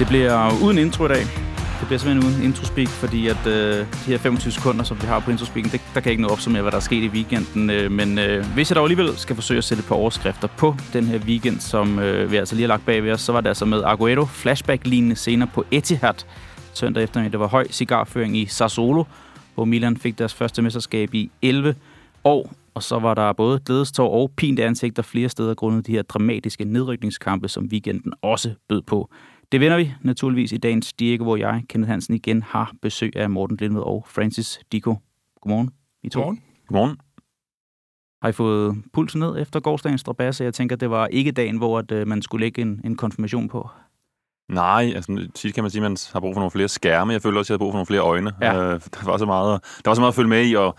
Det bliver uden intro i dag. Det bliver simpelthen uden introspeak, fordi at øh, de her 25 sekunder, som vi har på introspeaken, det, der kan ikke nå opsummere, hvad der er sket i weekenden. Øh, men øh, hvis jeg dog alligevel skal forsøge at sætte et par overskrifter på den her weekend, som øh, vi altså lige har lagt bag ved os, så var det altså med Aguero flashback-lignende scener på Etihad søndag eftermiddag. Det var høj cigarføring i Sassuolo, hvor Milan fik deres første mesterskab i 11 år. Og så var der både glædestår og pint ansigter flere steder grundet de her dramatiske nedrykningskampe, som weekenden også bød på. Det vender vi naturligvis i dagens Diego, hvor jeg, Kenneth Hansen, igen har besøg af Morten Lindved og Francis Diko. Godmorgen, I to. Godmorgen. Godmorgen. Har I fået pulsen ned efter gårdsdagens strabasser? Jeg tænker, det var ikke dagen, hvor at, øh, man skulle lægge en, en konfirmation på. Nej, altså tit kan man sige, at man har brug for nogle flere skærme. Jeg føler også, at jeg har brug for nogle flere øjne. Ja. Øh, der, var så meget, der var så meget at følge med i, og,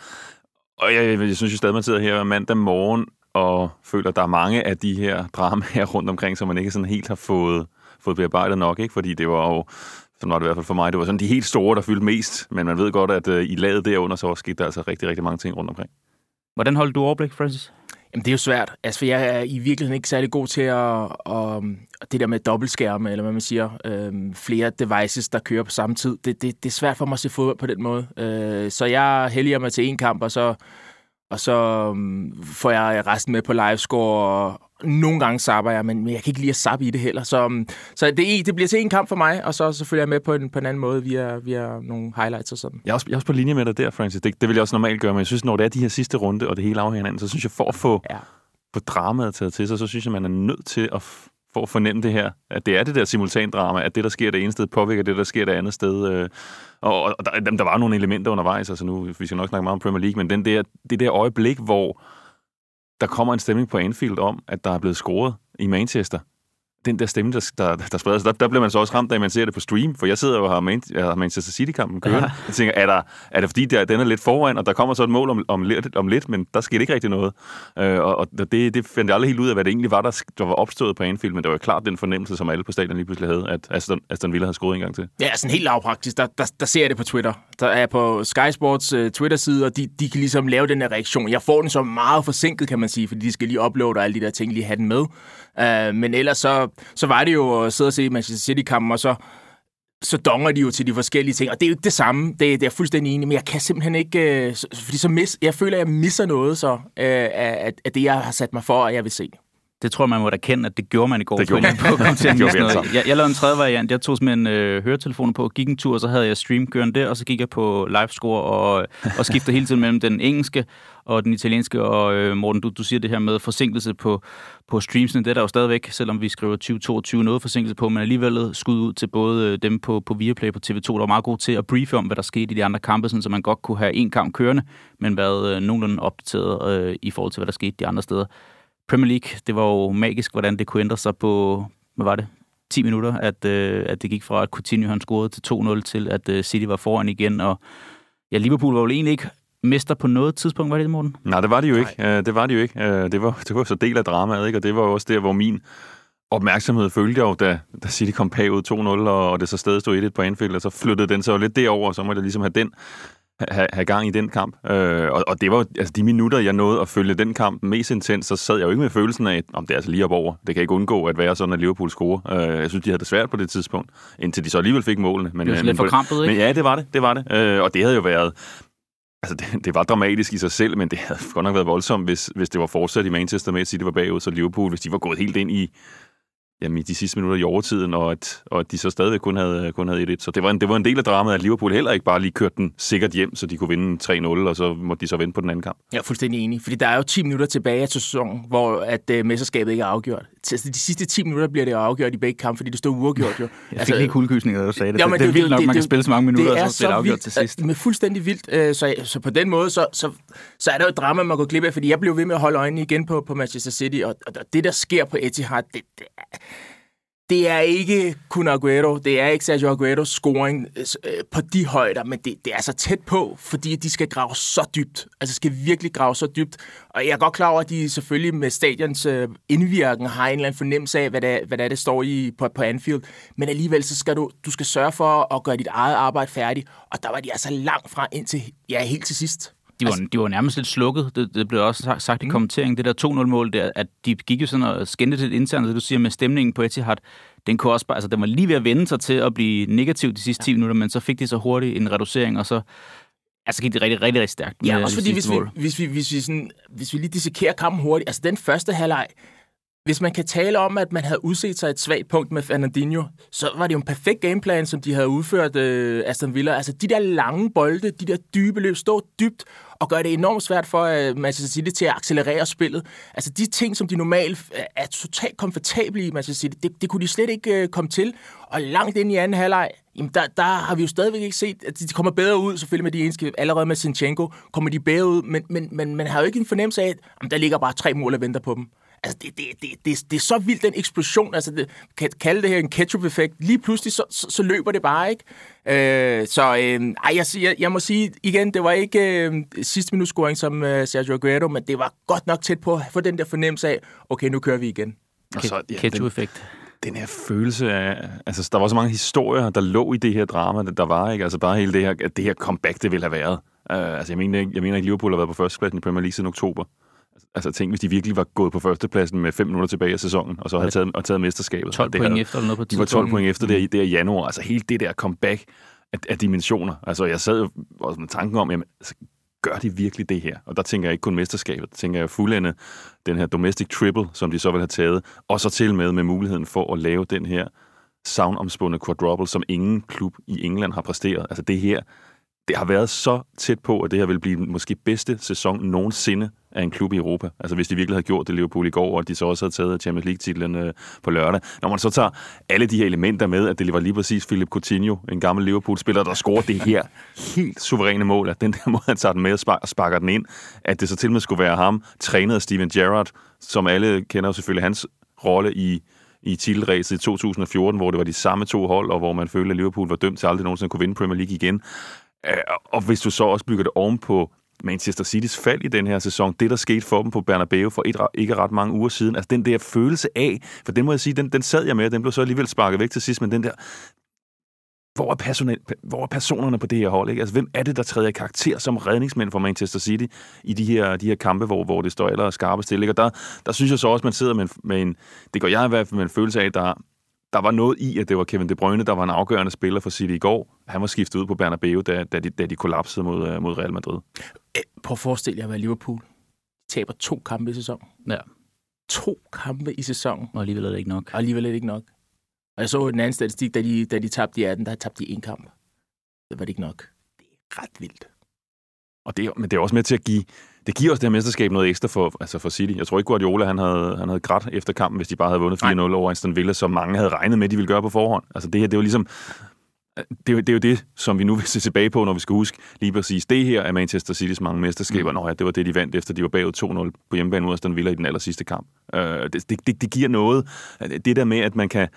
og jeg, jeg, jeg synes jo stadig, man sidder her mandag morgen og føler, at der er mange af de her dramaer rundt omkring, som man ikke sådan helt har fået, fået bearbejdet nok. Ikke? Fordi det var jo, sådan var det i hvert fald for mig, det var sådan de helt store, der fyldte mest. Men man ved godt, at uh, i laget derunder, så skete der altså rigtig, rigtig mange ting rundt omkring. Hvordan holdt du overblik, Francis? Jamen, det er jo svært. Altså, for jeg er i virkeligheden ikke særlig god til at, at, at det der med dobbeltskærme, eller hvad man siger, øhm, flere devices, der kører på samme tid. Det, det, det er svært for mig at se fodbold på den måde. Øh, så jeg helliger mig til en kamp, og så, og så um, får jeg resten med på livescore, og nogle gange sapper jeg, men jeg kan ikke lide at sappe i det heller. Så, um, så det, det bliver til en kamp for mig, og så selvfølgelig er jeg med på en, på en anden måde via, via nogle highlights og sådan. Jeg er, også, jeg er også på linje med dig der, Francis. Det, det vil jeg også normalt gøre, men jeg synes, når det er de her sidste runde, og det hele afhænger af hinanden, så synes jeg, for at få, Ja. få dramaet taget til sig, så synes jeg, man er nødt til at for at fornemme det her, at det er det der simultandrama, at det, der sker det ene sted, påvirker det, der sker det andet sted. Øh, og, og der, der var nogle elementer undervejs, altså nu, vi skal nok snakke meget om Premier League, men den der, det der øjeblik, hvor der kommer en stemning på Anfield om, at der er blevet scoret i Manchester, den der stemme, der, der, der spreder sig, der, der bliver man så også ramt af, at man ser det på stream, for jeg sidder jo og har, Man, jeg har Manchester City-kampen kørende. Ja. Jeg tænker, er, der, er det fordi, der, den er lidt foran, og der kommer så et mål om, om, lidt, om lidt, men der skete ikke rigtig noget. Øh, og og det, det fandt jeg aldrig helt ud af, hvad det egentlig var, der, der var opstået på Anfield, men det var jo klart den fornemmelse, som alle på stadion lige pludselig havde, at Aston, Aston Villa havde scoret en gang til. Ja, sådan helt lavpraktisk, der, der, der ser jeg det på Twitter. Der er på Sky Sports uh, Twitter-side, og de, de kan ligesom lave den her reaktion. Jeg får den så meget forsinket, kan man sige, fordi de skal lige uploade og alle de der ting, lige have den med. Uh, men ellers så, så var det jo at sidde og se Manchester City-kampen, og så så donger de jo til de forskellige ting, og det er jo ikke det samme, det, det er jeg fuldstændig enig, men jeg kan simpelthen ikke, øh, fordi så mis, jeg føler, at jeg misser noget så, øh, af, af det, jeg har sat mig for, at jeg vil se. Det tror jeg, man må da kende, at det gjorde man i går. Det gjorde man. på til at Det gjorde noget. Jeg, jeg lavede en tredje variant. Jeg tog simpelthen øh, høretelefoner på, gik en tur, og så havde jeg stream kørende der, og så gik jeg på livescore og, og skiftede hele tiden mellem den engelske og den italienske. Og øh, Morten, du, du siger det her med forsinkelse på, på streamsene. Det er der jo stadigvæk, selvom vi skriver 2022 noget forsinkelse på, men alligevel skud ud til både øh, dem på, på Viaplay på TV2, der var meget god til at briefe om, hvad der skete i de andre kampe, sådan, så man godt kunne have en kamp kørende, men været øh, nogenlunde opdateret øh, i forhold til, hvad der skete de andre steder. Premier League, det var jo magisk, hvordan det kunne ændre sig på, hvad var det, 10 minutter, at, øh, at det gik fra, at Coutinho han scorede til 2-0, til at øh, City var foran igen, og ja, Liverpool var jo egentlig ikke mester på noget tidspunkt, var det det, Morten? Nej, det var de jo ikke. Øh, det var de jo ikke. Øh, det, var, det var så del af dramaet, ikke? og det var jo også der, hvor min opmærksomhed følte jeg jo, da, da City kom bagud 2-0, og, og det så stadig stod 1-1 på Anfield, og så flyttede den så jo lidt derover, og så måtte jeg ligesom have den have, have gang i den kamp. Øh, og, og det var altså de minutter, jeg nåede at følge den kamp mest intens, så sad jeg jo ikke med følelsen af, om det er altså lige op over. Det kan ikke undgå at være sådan, at Liverpool scorer. Øh, jeg synes, de havde det svært på det tidspunkt, indtil de så alligevel fik målene. Men, Det var øh, men lidt på- forkrampet, ikke? Men ja, det var det. Det var det. Øh, og det havde jo været... Altså, det, det var dramatisk i sig selv, men det havde godt nok været voldsomt, hvis, hvis det var fortsat i Manchester med, at City var bagud, så Liverpool, hvis de var gået helt ind i, jamen, i de sidste minutter i overtiden, og at, og at de så stadigvæk kun havde, kun havde 1-1. Så det var, en, det var en del af dramaet, at Liverpool heller ikke bare lige kørte den sikkert hjem, så de kunne vinde 3-0, og så måtte de så vinde på den anden kamp. Jeg er fuldstændig enig, fordi der er jo 10 minutter tilbage til sæsonen, hvor at, uh, mesterskabet ikke er afgjort. Til altså, de sidste 10 minutter bliver det jo afgjort i begge kampe, fordi det stod uafgjort jo. Jeg fik lige kuldegysninger, da du sagde det. Ja, det, det, er vildt nok, det- man kan det- spille så mange minutter, det er og så bliver det afgjort vildt, til sidst. øh, Men fuldstændig vildt. øh, Så, så på den måde, så, så, så er der jo et drama, man går glip af, fordi jeg blev ved med at holde øjnene igen på, på Manchester City, og, og det, der sker på Etihad, det, det, er, det er ikke kun Aguero, det er ikke Sergio Agueros scoring øh, øh, på de højder, men det, det er så tæt på, fordi de skal grave så dybt. Altså skal virkelig grave så dybt. Og jeg er godt klar over, at de selvfølgelig med stadions øh, indvirken har en eller anden fornemmelse af, hvad det, hvad det er, det står i på, på Anfield. Men alligevel så skal du, du skal sørge for at gøre dit eget arbejde færdigt. Og der var de altså langt fra indtil, ja, helt til sidst. De var, altså, de var nærmest lidt slukket. Det, det blev også sagt, sagt mm. i kommenteringen. Det der 2-0-mål der, at de gik jo sådan og skændte lidt internt, det du siger med stemningen på Etihad. Den, kunne også bare, altså, den var lige ved at vende sig til at blive negativ de sidste 10 minutter, men så fik de så hurtigt en reducering, og så Altså gik det rigtig, rigtig, rigtig stærkt. Ja, også fordi hvis vi, hvis, vi, hvis, vi sådan, hvis vi lige dissekerer kampen hurtigt, altså den første halvleg, hvis man kan tale om, at man havde udset sig et svagt punkt med Fernandinho, så var det jo en perfekt gameplan, som de havde udført øh, Aston Villa. Altså de der lange bolde, de der dybe løb, stå dybt og gør det enormt svært for uh, Manchester City til at accelerere spillet. Altså de ting, som de normalt øh, er totalt komfortable i Manchester City, det, det kunne de slet ikke uh, komme til. Og langt ind i anden halvleg, jamen der, der har vi jo stadigvæk ikke set, at de kommer bedre ud, selvfølgelig med de eneste, allerede med Sinchenko, kommer de bedre ud, men, men, men man har jo ikke en fornemmelse af, at jamen, der ligger bare tre mål og venter på dem. Altså, det, det, det, det, det er så vildt, den eksplosion. Altså, det, kan kalde det her en ketchup-effekt. Lige pludselig, så, så, så løber det bare, ikke? Øh, så øh, ej, jeg, jeg, jeg må sige igen, det var ikke øh, sidste minutscoring som øh, Sergio Aguero, men det var godt nok tæt på at få den der fornemmelse af, okay, nu kører vi igen. så, ja, ketchup-effekt den her følelse af... Altså, der var så mange historier, der lå i det her drama, der var, ikke? Altså, bare hele det her, at det her comeback, det ville have været. Uh, altså, jeg mener, ikke, jeg mener ikke, Liverpool har været på førstepladsen i Premier League siden oktober. Altså tænk, hvis de virkelig var gået på førstepladsen med 5 minutter tilbage i sæsonen, og så havde taget, og taget mesterskabet. 12 point havde, efter eller noget på De var 12 point efter det, i, det i januar. Altså helt det der comeback af, af dimensioner. Altså jeg sad også med tanken om, jamen, altså, gør de virkelig det her? Og der tænker jeg ikke kun mesterskabet, der tænker jeg fuldende den her domestic triple, som de så vil have taget, og så til med med muligheden for at lave den her savnomspundne quadruple, som ingen klub i England har præsteret. Altså det her, det har været så tæt på, at det her vil blive måske bedste sæson nogensinde af en klub i Europa. Altså hvis de virkelig havde gjort det Liverpool i går, og de så også havde taget Champions League-titlen øh, på lørdag. Når man så tager alle de her elementer med, at det var lige præcis Philip Coutinho, en gammel Liverpool-spiller, der scorede det her helt suveræne mål, at den der måde, han tager den med og sparker den ind, at det så til og med skulle være ham, trænet af Steven Gerrard, som alle kender jo selvfølgelig hans rolle i i titelræset i 2014, hvor det var de samme to hold, og hvor man følte, at Liverpool var dømt til aldrig nogensinde at kunne vinde Premier League igen. Øh, og hvis du så også bygger det oven på Manchester Citys fald i den her sæson, det der skete for dem på Bernabeu for et, ikke ret mange uger siden, altså den der følelse af, for den må jeg sige, den, den sad jeg med, den blev så alligevel sparket væk til sidst, men den der, hvor er, personel, hvor er personerne på det her hold? Ikke? Altså, hvem er det, der træder i karakter som redningsmænd for Manchester City i de her, de her kampe, hvor, hvor det står aller skarpe stille? Og der, der synes jeg så også, man sidder med en, med en, det går jeg i hvert fald med en følelse af, der, der var noget i, at det var Kevin De Bruyne, der var en afgørende spiller for City i går. Han var skiftet ud på Bernabeu, da, da, de, da de kollapsede mod, øh, mod Real Madrid. Prøv at forestille jer at være Liverpool. De taber to kampe i sæsonen. Ja. To kampe i sæsonen. Og alligevel er det ikke nok. Og alligevel er det ikke nok. Og jeg så en anden statistik, da de, da de tabte i 18, der tabte de en kamp. Det var det ikke nok. Det er ret vildt. Og det, men det er også med til at give, det giver os det her mesterskab noget ekstra for, altså for City. Jeg tror ikke, Guardiola han havde, han havde grædt efter kampen, hvis de bare havde vundet 4-0 over Aston Villa, som mange havde regnet med, de ville gøre på forhånd. Altså det her, det er jo ligesom, det er, det er jo det, som vi nu vil se tilbage på, når vi skal huske lige præcis det her af Manchester City's mange mesterskaber. Mm. Nå ja, det var det, de vandt, efter de var bagud 2-0 på hjemmebane mod Aston Villa i den aller sidste kamp. Uh, det, det, det giver noget. Det der med, at man kan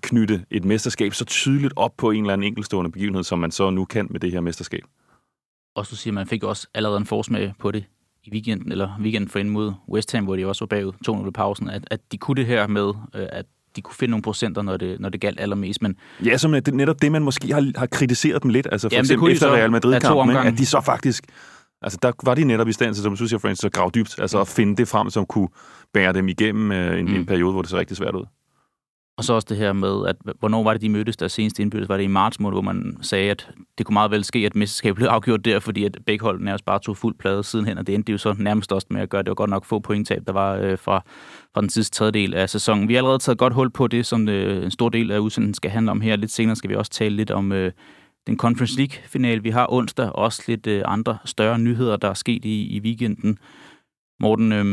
knytte et mesterskab så tydeligt op på en eller anden enkeltstående begivenhed, som man så nu kan med det her mesterskab. Og så siger man, fik også allerede en forsmag på det i weekenden, eller weekenden for mod West Ham, hvor de også var bagud 2-0 pausen, at, at de kunne det her med, øh, at de kunne finde nogle procenter, når det, når det galt allermest. Men... Ja, som det, netop det, man måske har, har kritiseret dem lidt, altså for Jamen, eksempel efter Real Madrid-kampen, at de så faktisk, altså der var de netop i stand til, som du siger, Francis, at grave dybt, altså at finde det frem, som kunne bære dem igennem øh, en, mm. en periode, hvor det så rigtig svært ud. Og så også det her med, at hvornår var det, de mødtes der seneste indbyrdes? Var det i marts måned, hvor man sagde, at det kunne meget vel ske, at mesterskabet blev afgjort der, fordi at begge hold nærmest bare tog fuld plade sidenhen, og det endte jo så nærmest også med at gøre, det var godt nok få pointtab, der var øh, fra, fra den sidste tredjedel af sæsonen. Vi har allerede taget godt hul på det, som øh, en stor del af udsendelsen skal handle om her. Lidt senere skal vi også tale lidt om øh, den Conference League-finale, vi har onsdag, og også lidt øh, andre større nyheder, der er sket i, i weekenden. Morten, øh,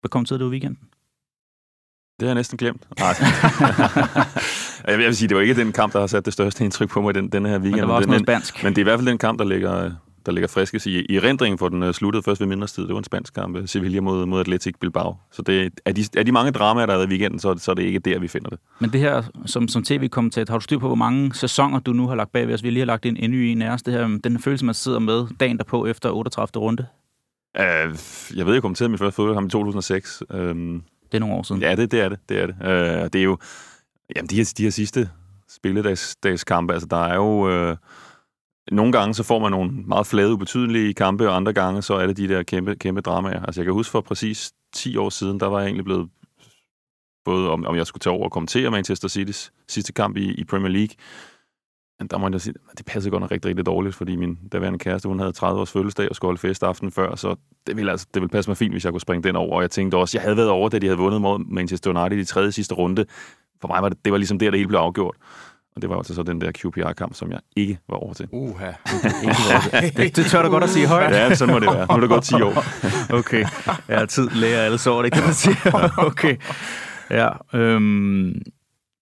hvad kom til det i weekenden? Det har jeg næsten glemt. jeg vil sige, det var ikke den kamp, der har sat det største indtryk på mig den, den her weekend. Men det var også noget spansk. Men det er i hvert fald den kamp, der ligger, der ligger friskest i, i rendringen, for den uh, sluttede først ved mindre tid. Det var en spansk kamp, øh, Sevilla mod, mod Atletic Bilbao. Så det, er, de, er de mange dramaer, der er i weekenden, så, så er det ikke der, vi finder det. Men det her, som, som tv-kommentator, har du styr på, hvor mange sæsoner du nu har lagt bag ved os? Vi lige har lagt en endnu i en af os. Det her, den følelse, man sidder med dagen derpå efter 38. runde. Uh, jeg ved, jeg kommenterede min første fodboldkamp i 2006. Uh, det er nogle år siden. Ja, det, det er det. Det er det. Øh, det er jo... Jamen, de her, de her sidste spilledags kampe, altså der er jo... Øh, nogle gange så får man nogle meget flade, ubetydelige kampe, og andre gange så er det de der kæmpe, kæmpe dramaer. Altså jeg kan huske for præcis 10 år siden, der var jeg egentlig blevet både om, om jeg skulle tage over og kommentere Manchester City's sidste kamp i, i Premier League. Men der må jeg sige, det passede godt nok rigtig, rigtig dårligt, fordi min daværende kæreste, hun havde 30 års fødselsdag og skulle holde fest aften før, så det ville, altså, det ville passe mig fint, hvis jeg kunne springe den over. Og jeg tænkte også, jeg havde været over, da de havde vundet mod Manchester United i tredje sidste runde. For mig var det, det var ligesom der, det hele blev afgjort. Og det var altså så den der QPR-kamp, som jeg ikke var over til. Uha. det, det tør du godt at sige højt. Ja, sådan må det være. Nu er det gået 10 år. okay. Ja, tid lærer alle sår, det kan man sige. okay. Ja, øhm,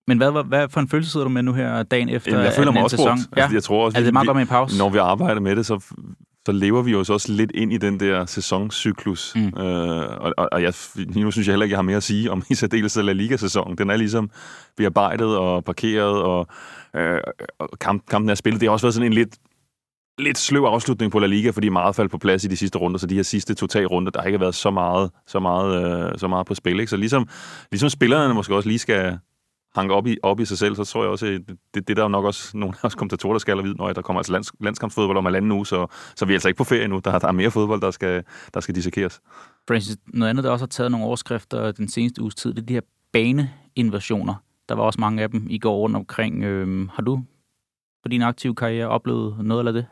men hvad, hvad for en følelse sidder du med nu her dagen efter Jamen, jeg føler mig også sæson? brugt. Altså, jeg tror også, altså, det er meget godt med en pause. Når vi arbejder med det, så, så lever vi jo også lidt ind i den der sæsoncyklus. Mm. Øh, og, og, og jeg, nu synes jeg heller ikke, jeg har mere at sige om i særdeleshed La Liga-sæsonen. Den er ligesom bearbejdet og parkeret, og, øh, og kamp, kampen er spillet. Det har også været sådan en lidt lidt sløv afslutning på La Liga, fordi meget faldt på plads i de sidste runder, så de her sidste to-tre runder, der har ikke været så meget, så meget, øh, så meget på spil. Ikke? Så ligesom, ligesom spillerne måske også lige skal hanke op i, op i sig selv, så tror jeg også, det, det der er nok også nogle af os kommentatorer, der skal vide, når der kommer altså lands, landskampsfodbold om halvanden uge, så, så vi er altså ikke på ferie nu. Der, der er mere fodbold, der skal, der skal dissekeres. Francis, noget andet, der også har taget nogle overskrifter den seneste uges tid, det er de her baneinvasioner. Der var også mange af dem i går rundt omkring. Øhm, har du på din aktive karriere oplevet noget af det?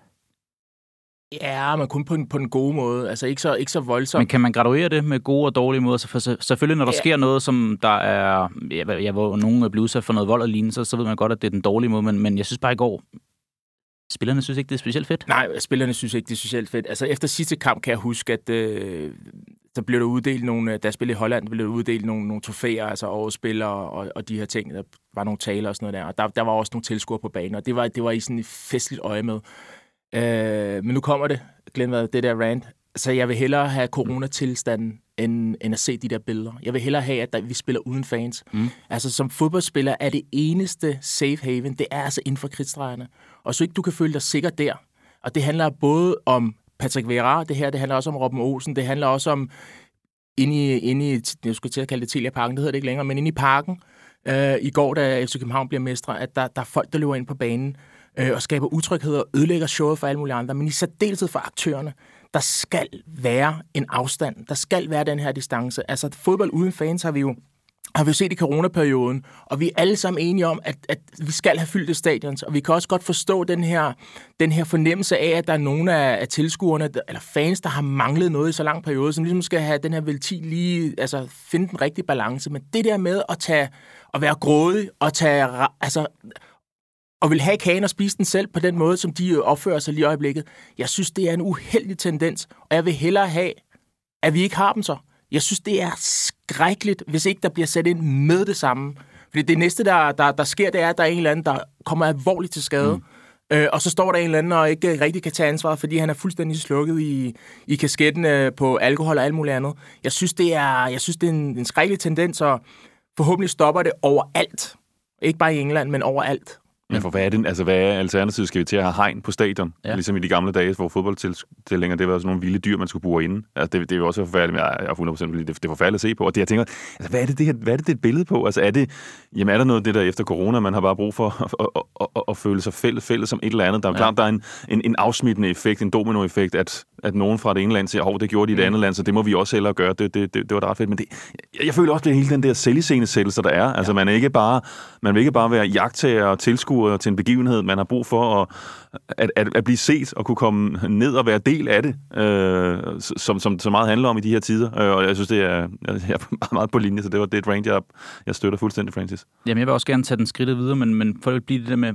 Ja, men kun på en, på en god måde. Altså ikke så, ikke så voldsomt. Men kan man graduere det med gode og dårlige måder? Så for, selvfølgelig, når der ja. sker noget, som der er... Ja, ja, hvor nogen er blevet udsat for noget vold og lignende, så, så ved man godt, at det er den dårlige måde. Men, men jeg synes bare i går, spillerne synes ikke, det er specielt fedt. Nej, spillerne synes ikke, det er specielt fedt. Altså efter sidste kamp kan jeg huske, at øh, der blev der uddelt nogle... Da jeg spillede i Holland, blev der uddelt nogle, nogle trofæer, altså overspillere og, og de her ting. Der var nogle taler og sådan noget der. Og der, der var også nogle tilskuere på banen, og det var, det var i sådan et festligt øje med. Øh, men nu kommer det, hvad, det der rant. Så jeg vil hellere have coronatilstanden, end, end at se de der billeder. Jeg vil hellere have, at der, vi spiller uden fans. Mm. Altså som fodboldspiller er det eneste safe haven, det er altså inden for kridtstregerne. Og så ikke du kan føle dig sikker der. Og det handler både om Patrick Vera, det her, det handler også om Robben Olsen, det handler også om inde i, inde i jeg skulle til at kalde det Telia Parken, det hedder det ikke længere, men inde i parken, øh, i går, da FC København bliver mestre, at der, der er folk, der løber ind på banen, øh, og skaber utryghed og ødelægger showet for alle mulige andre, men i særdeleshed for aktørerne. Der skal være en afstand. Der skal være den her distance. Altså fodbold uden fans har vi jo har vi jo set i coronaperioden, og vi er alle sammen enige om, at, at vi skal have fyldt stadions, og vi kan også godt forstå den her, den her fornemmelse af, at der er nogle af, af tilskuerne, eller fans, der har manglet noget i så lang periode, som ligesom skal have den her ventil lige, altså finde den rigtige balance. Men det der med at tage, at være grådig, og tage, altså og vil have kagen og spise den selv på den måde, som de opfører sig lige i øjeblikket. Jeg synes, det er en uheldig tendens, og jeg vil hellere have, at vi ikke har dem så. Jeg synes, det er skrækkeligt, hvis ikke der bliver sat ind med det samme. Fordi det næste, der, der, der sker, det er, at der er en eller anden, der kommer alvorligt til skade. Mm. Øh, og så står der en eller anden, og ikke rigtig kan tage ansvar, fordi han er fuldstændig slukket i, i kasketten øh, på alkohol og alt muligt andet. Jeg synes, det er, jeg synes, det er en, en skrækkelig tendens, og forhåbentlig stopper det overalt. Ikke bare i England, men overalt. Ja, for hvad er, det, altså, hvad er alternativet? Skal vi til at have hegn på stadion? Ja. Ligesom i de gamle dage, hvor fodboldtilhænger, det var sådan nogle vilde dyr, man skulle bruge inde. Altså, det, det er jo også forfærdeligt, jeg er 100% det, det er forfærdeligt at se på. Og det, jeg tænker, altså, hvad er det, det her, hvad er det, det er et billede på? Altså, er det, jamen, er der noget det der efter corona, man har bare brug for at, at, at, at, at føle sig fælles, fælles som et eller andet? Der er ja. klart, der er en, en, en afsmittende effekt, en dominoeffekt, at, at nogen fra det ene land siger, at det gjorde de i det mm. andet land, så det må vi også hellere gøre. Det, det, det, det var da ret fedt. Men det, jeg, jeg føler også, det er hele den der selviscenesættelse, der er. Altså, ja. man, er ikke bare, man vil ikke bare være jagttager og tilskuer til en begivenhed, man har brug for at, at, at, at blive set og kunne komme ned og være del af det, øh, som, som så meget handler om i de her tider. Øh, og jeg synes, det er, jeg er meget, meget på linje, så det var det et range, jeg, jeg støtter fuldstændig, Francis. Jamen, jeg vil også gerne tage den skridt videre, men, men for at blive det der med,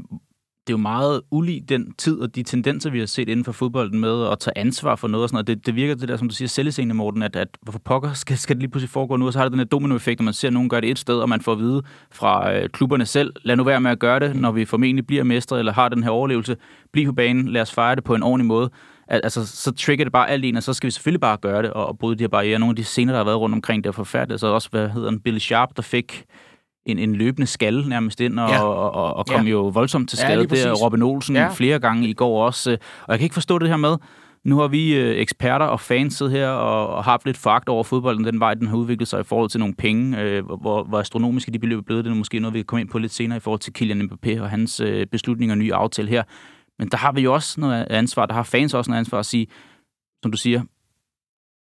det er jo meget ulig den tid og de tendenser, vi har set inden for fodbolden med at tage ansvar for noget og sådan noget. Det, det virker det der, som du siger, selvscene, Morten, at, at hvorfor pokker skal, skal det lige pludselig foregå nu, og så har det den her dominoeffekt, når man ser nogen gøre det et sted, og man får at vide fra øh, klubberne selv, lad nu være med at gøre det, når vi formentlig bliver mestre eller har den her overlevelse. Bliv på banen, lad os fejre det på en ordentlig måde. Al- altså, så trigger det bare alt en, og så skal vi selvfølgelig bare gøre det og, og bryde de her barriere. Nogle af de scener, der har været rundt omkring, det er forfærdeligt. Så også, hvad hedder den, Billy Sharp, der fik en, en løbende skal nærmest ind, og, ja. og, og, og kom ja. jo voldsomt til skade. Ja, der Robin Olsen ja. flere gange i går også. Og jeg kan ikke forstå det her med, nu har vi øh, eksperter og fans siddet her og, og haft lidt foragt over fodbolden, den vej, den har udviklet sig i forhold til nogle penge, øh, hvor, hvor astronomiske de beløb er blevet. Det er måske noget, vi kan komme ind på lidt senere i forhold til Kylian Mbappé og hans øh, beslutninger og nye aftale her. Men der har vi jo også noget ansvar, der har fans også noget ansvar at sige, som du siger,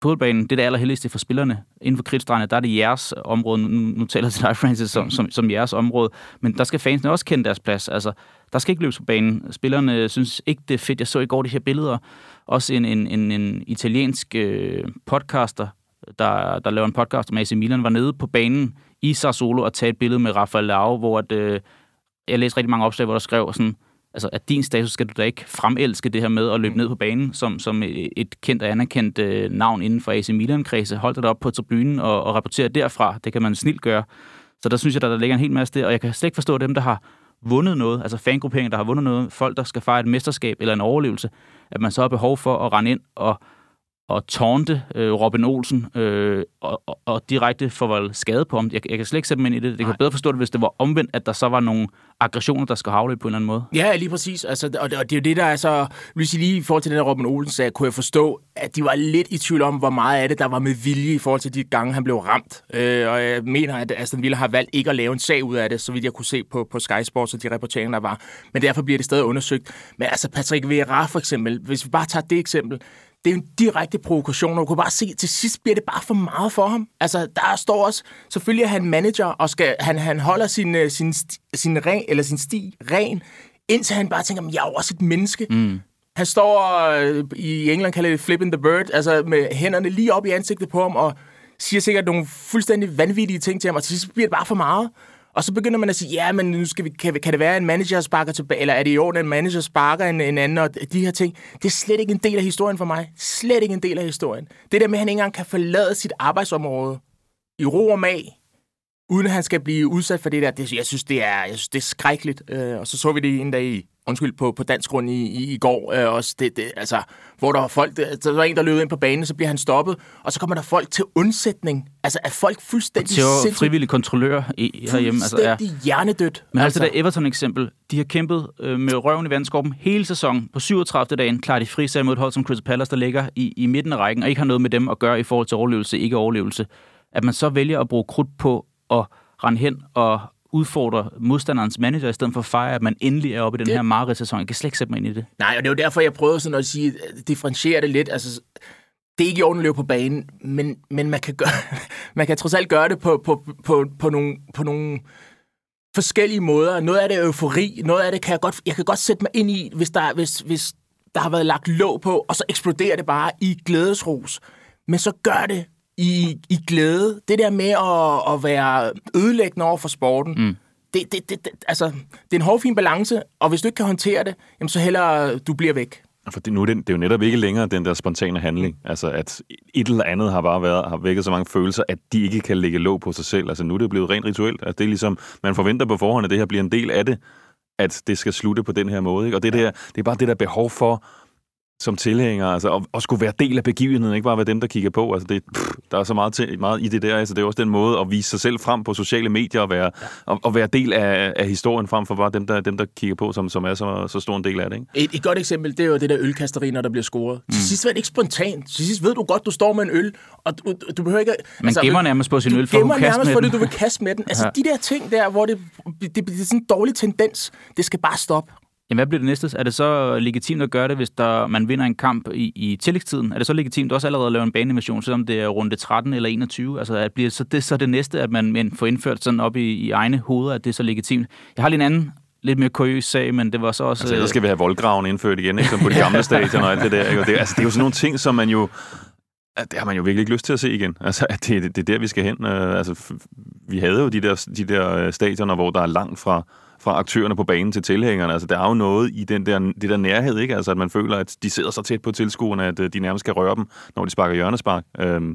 fodboldbanen, det er det allerheldigste for spillerne. Inden for kridtstregene, der er det jeres område. Nu, nu taler jeg til dig, Francis, som, som, som jeres område. Men der skal fansene også kende deres plads. Altså, der skal ikke løbes på banen. Spillerne synes ikke, det er fedt. Jeg så i går de her billeder. Også en, en, en, en italiensk øh, podcaster, der, der laver en podcast om AC Milan, var nede på banen i Sassuolo og tage et billede med Rafael Lau, hvor at, øh, jeg læste rigtig mange opslag, hvor der skrev sådan, altså at din status skal du da ikke fremelske det her med at løbe mm. ned på banen som, som et kendt og anerkendt øh, navn inden for AC Milan-kredse. Hold dig op på tribunen og, og rapportere derfra. Det kan man snilt gøre. Så der synes jeg, der, der ligger en hel masse der, og jeg kan slet ikke forstå dem, der har vundet noget, altså fangrupperinger, der har vundet noget, folk, der skal fejre et mesterskab eller en overlevelse, at man så har behov for at rende ind og og tårnte øh, Robin Olsen øh, og, og, og direkte forvolde skade på ham. Jeg, jeg kan slet ikke sætte mig ind i det. Det kan bedre forstå det, hvis det var omvendt, at der så var nogle aggressioner, der skal havle på en eller anden måde. Ja, lige præcis. Altså, og, det, og det er jo det, der er så... Hvis lige i forhold til den der Robin Olsen sag, kunne jeg forstå, at de var lidt i tvivl om, hvor meget af det, der var med vilje i forhold til de gange, han blev ramt. Øh, og jeg mener, at Aston Villa har valgt ikke at lave en sag ud af det, så vidt jeg kunne se på, på Sky Sports og de rapporteringer, der var. Men derfor bliver det stadig undersøgt. Men altså, Patrick Vieira for eksempel, hvis vi bare tager det eksempel, det er en direkte provokation, og du kan bare se, at til sidst bliver det bare for meget for ham. Altså, der står også, selvfølgelig er han manager, og skal, han, han holder sin, øh, sin, sin, ren, eller sin sti ren, indtil han bare tænker, jeg er jo også et menneske. Mm. Han står øh, i England kalder det flipping the bird, altså med hænderne lige op i ansigtet på ham, og siger sikkert nogle fuldstændig vanvittige ting til ham, og til sidst bliver det bare for meget. Og så begynder man at sige, ja, men nu skal vi, kan, kan det være, at en manager sparker tilbage, eller er det i orden, at en manager sparker en, en anden, og de her ting. Det er slet ikke en del af historien for mig. Slet ikke en del af historien. Det der med, at han ikke engang kan forlade sit arbejdsområde i ro og mag, uden at han skal blive udsat for det der, det, jeg synes, det er, jeg synes, det er skrækkeligt. Øh, og så så vi det en dag i undskyld, på, på dansk grund i, i, i går, øh, også det, det, altså, hvor der var folk, der, der var en, der løb ind på banen, så bliver han stoppet, og så kommer der folk til undsætning. Altså, er folk fuldstændig Til frivillige kontrollør i, herhjemme. Altså, ja. hjernedødt. Men altså, altså det Everton-eksempel, de har kæmpet øh, med røven i vandskorpen hele sæsonen. På 37. dagen klarer de fri mod et hold som Crystal Palace, der ligger i, i midten af rækken, og ikke har noget med dem at gøre i forhold til overlevelse, ikke overlevelse. At man så vælger at bruge krudt på at rende hen og udfordre modstanderens manager, i stedet for at fejre, at man endelig er oppe i den det... her mareridt-sæson. Jeg kan slet ikke sætte mig ind i det. Nej, og det er jo derfor, jeg prøvede sådan at sige, differentiere det lidt. Altså, det er ikke i orden at løbe på banen, men, men man, kan gøre, man kan trods alt gøre det på, på, på, på, nogle, på nogle forskellige måder. Noget af det er eufori, noget af det kan jeg godt, jeg kan godt sætte mig ind i, hvis der, hvis, hvis der har været lagt låg på, og så eksploderer det bare i glædesros. Men så gør det i, i glæde. Det der med at, at være ødelæggende over for sporten, mm. det, det, det, det, altså, det er en hårfin balance, og hvis du ikke kan håndtere det, jamen, så heller du bliver væk. For det, nu er det, det er jo netop ikke længere den der spontane handling. Altså, at et eller andet har bare været, har vækket så mange følelser, at de ikke kan lægge låg på sig selv. Altså, nu er det blevet rent rituelt. Altså, det er ligesom, man forventer på forhånd, at det her bliver en del af det, at det skal slutte på den her måde. Ikke? Og det, der, det er bare det der behov for som tilhænger, altså, og, og skulle være del af begivenheden, ikke bare være dem, der kigger på. Altså, det, pff, der er så meget, til, meget i det der. Altså, det er også den måde at vise sig selv frem på sociale medier og være, ja. og, og være del af, af historien frem for bare dem, der, dem, der kigger på, som, som er så, så stor en del af det. Ikke? Et, et godt eksempel, det er jo det der ølkasteri, når der bliver scoret. Mm. Til sidst var det ikke spontant. Til sidst ved du godt, du står med en øl, og du, du behøver ikke... Man altså, gemmer nærmest på sin øl, for du gemmer nærmest for det, du vil kaste med den. Altså, ja. de der ting der, hvor det, det, det, det er sådan en dårlig tendens, det skal bare stoppe. Jamen, hvad bliver det næste? Er det så legitimt at gøre det, hvis der, man vinder en kamp i, i tillægstiden? Er det så legitimt også allerede at lave en banemission, selvom det er runde 13 eller 21? Altså, at bliver så det så det næste, at man får indført sådan op i, i egne hoveder, at det er så legitimt? Jeg har lige en anden lidt mere kuriøs sag, men det var så også... Altså, ellers skal vi have voldgraven indført igen, ikke? Som på de gamle stadion og alt det der. Ikke? Og det, altså, det er jo sådan nogle ting, som man jo... Det har man jo virkelig ikke lyst til at se igen. Altså, det, det, det er der, vi skal hen. Uh, altså, vi havde jo de der, de der øh, stadioner, hvor der er langt fra fra aktørerne på banen til tilhængerne. Altså, der er jo noget i den der, det der nærhed, ikke? Altså, at man føler, at de sidder så tæt på tilskuerne, at øh, de nærmest skal røre dem, når de sparker hjørnespark. Øhm,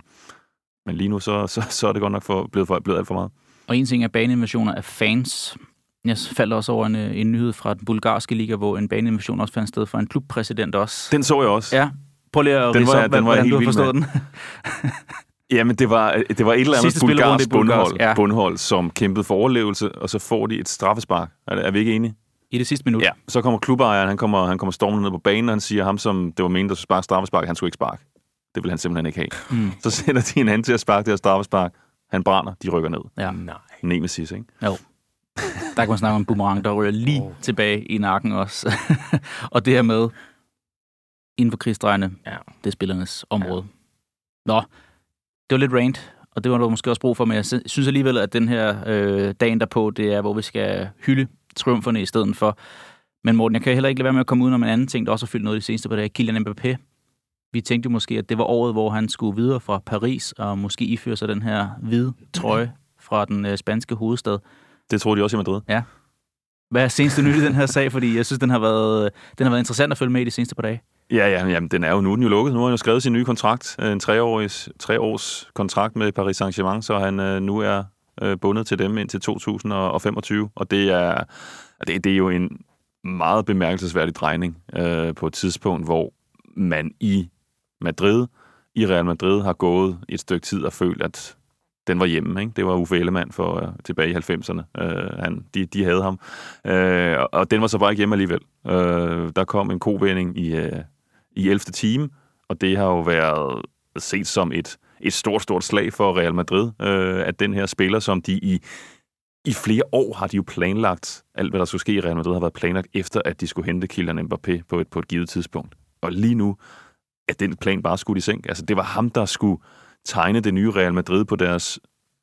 men lige nu, så, så, så er det godt nok for, blevet, for, blevet alt for meget. Og en ting er baneinvasioner af fans. Jeg faldt også over en, øh, en nyhed fra den bulgarske liga, hvor en baneinvasion også fandt sted for en klubpræsident også. Den så jeg også. Ja. Prøv lige at den var, op, den var hvordan du har forstået den. Jamen, det var, det var et eller andet bulgarsk bundhold, ja. bundhold, som kæmpede for overlevelse, og så får de et straffespark. Er, er vi ikke enige? I det sidste minut? Ja. Så kommer klubejeren, han kommer, han kommer stormende ned på banen, og han siger, ham som det var meningen, der skulle sparke straffespark, han skulle ikke sparke. Det vil han simpelthen ikke have. Mm. Så sætter de en anden til at sparke det her straffespark. Han brænder, de rykker ned. Ja. Nej. Nemesis, ikke? Jo. Der kan man snakke om en boomerang, der ryger lige oh. tilbage i nakken også. og det her med, inden for krigsdrejene, ja. det er spillernes område. Ja. Nå, det var lidt rant, og det var der måske også brug for, men jeg synes alligevel, at den her øh, dagen derpå, det er, hvor vi skal hylde triumferne i stedet for. Men Morten, jeg kan heller ikke lade være med at komme ud om en anden ting, der også har fyldt noget de seneste par dage. Kylian Mbappé. Vi tænkte måske, at det var året, hvor han skulle videre fra Paris og måske iføre sig den her hvide trøje fra den øh, spanske hovedstad. Det tror de også i Madrid. Ja. Hvad er seneste nyt i den her sag? Fordi jeg synes, den har været, den har været interessant at følge med i de seneste par dage. Ja, ja, jamen, den er jo nu er jo lukket. Nu har han jo skrevet sin nye kontrakt, øh, en treårig, treårs kontrakt med Paris Saint-Germain, så han øh, nu er øh, bundet til dem indtil 2025, og det er, det, det er jo en meget bemærkelsesværdig drejning øh, på et tidspunkt, hvor man i Madrid, i Real Madrid, har gået et stykke tid og følt, at den var hjemme. Ikke? Det var Uffe Ellemann for uh, tilbage i 90'erne. Uh, øh, han, de, de havde ham. Uh, og den var så bare ikke hjemme alligevel. Uh, der kom en kovending i, uh, i 11. time, og det har jo været set som et, et stort, stort slag for Real Madrid, uh, at den her spiller, som de i i flere år har de jo planlagt, alt hvad der skulle ske i Real Madrid har været planlagt efter, at de skulle hente Kylian Mbappé på et, på et givet tidspunkt. Og lige nu at den plan bare skudt i seng. Altså, det var ham, der skulle tegne det nye Real Madrid på deres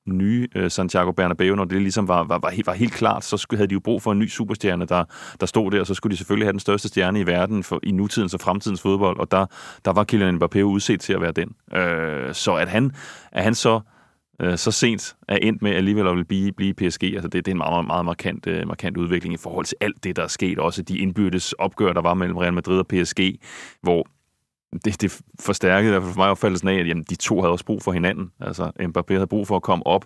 nye øh, Santiago Bernabeu, når det ligesom var, var, var, helt, var helt klart, så skulle, havde de jo brug for en ny superstjerne, der, der stod der, og så skulle de selvfølgelig have den største stjerne i verden for, i nutidens og fremtidens fodbold, og der, der var Kylian Mbappé udset til at være den. Øh, så at han, at han så øh, så sent er endt med alligevel at blive, blive PSG. Altså det, det er en meget, meget, meget markant, øh, markant udvikling i forhold til alt det, der er sket. Også de indbyrdes opgør, der var mellem Real Madrid og PSG, hvor det, det forstærkede i hvert fald for mig opfattelsen af, at jamen, de to havde også brug for hinanden. Altså Mbappé havde brug for at komme op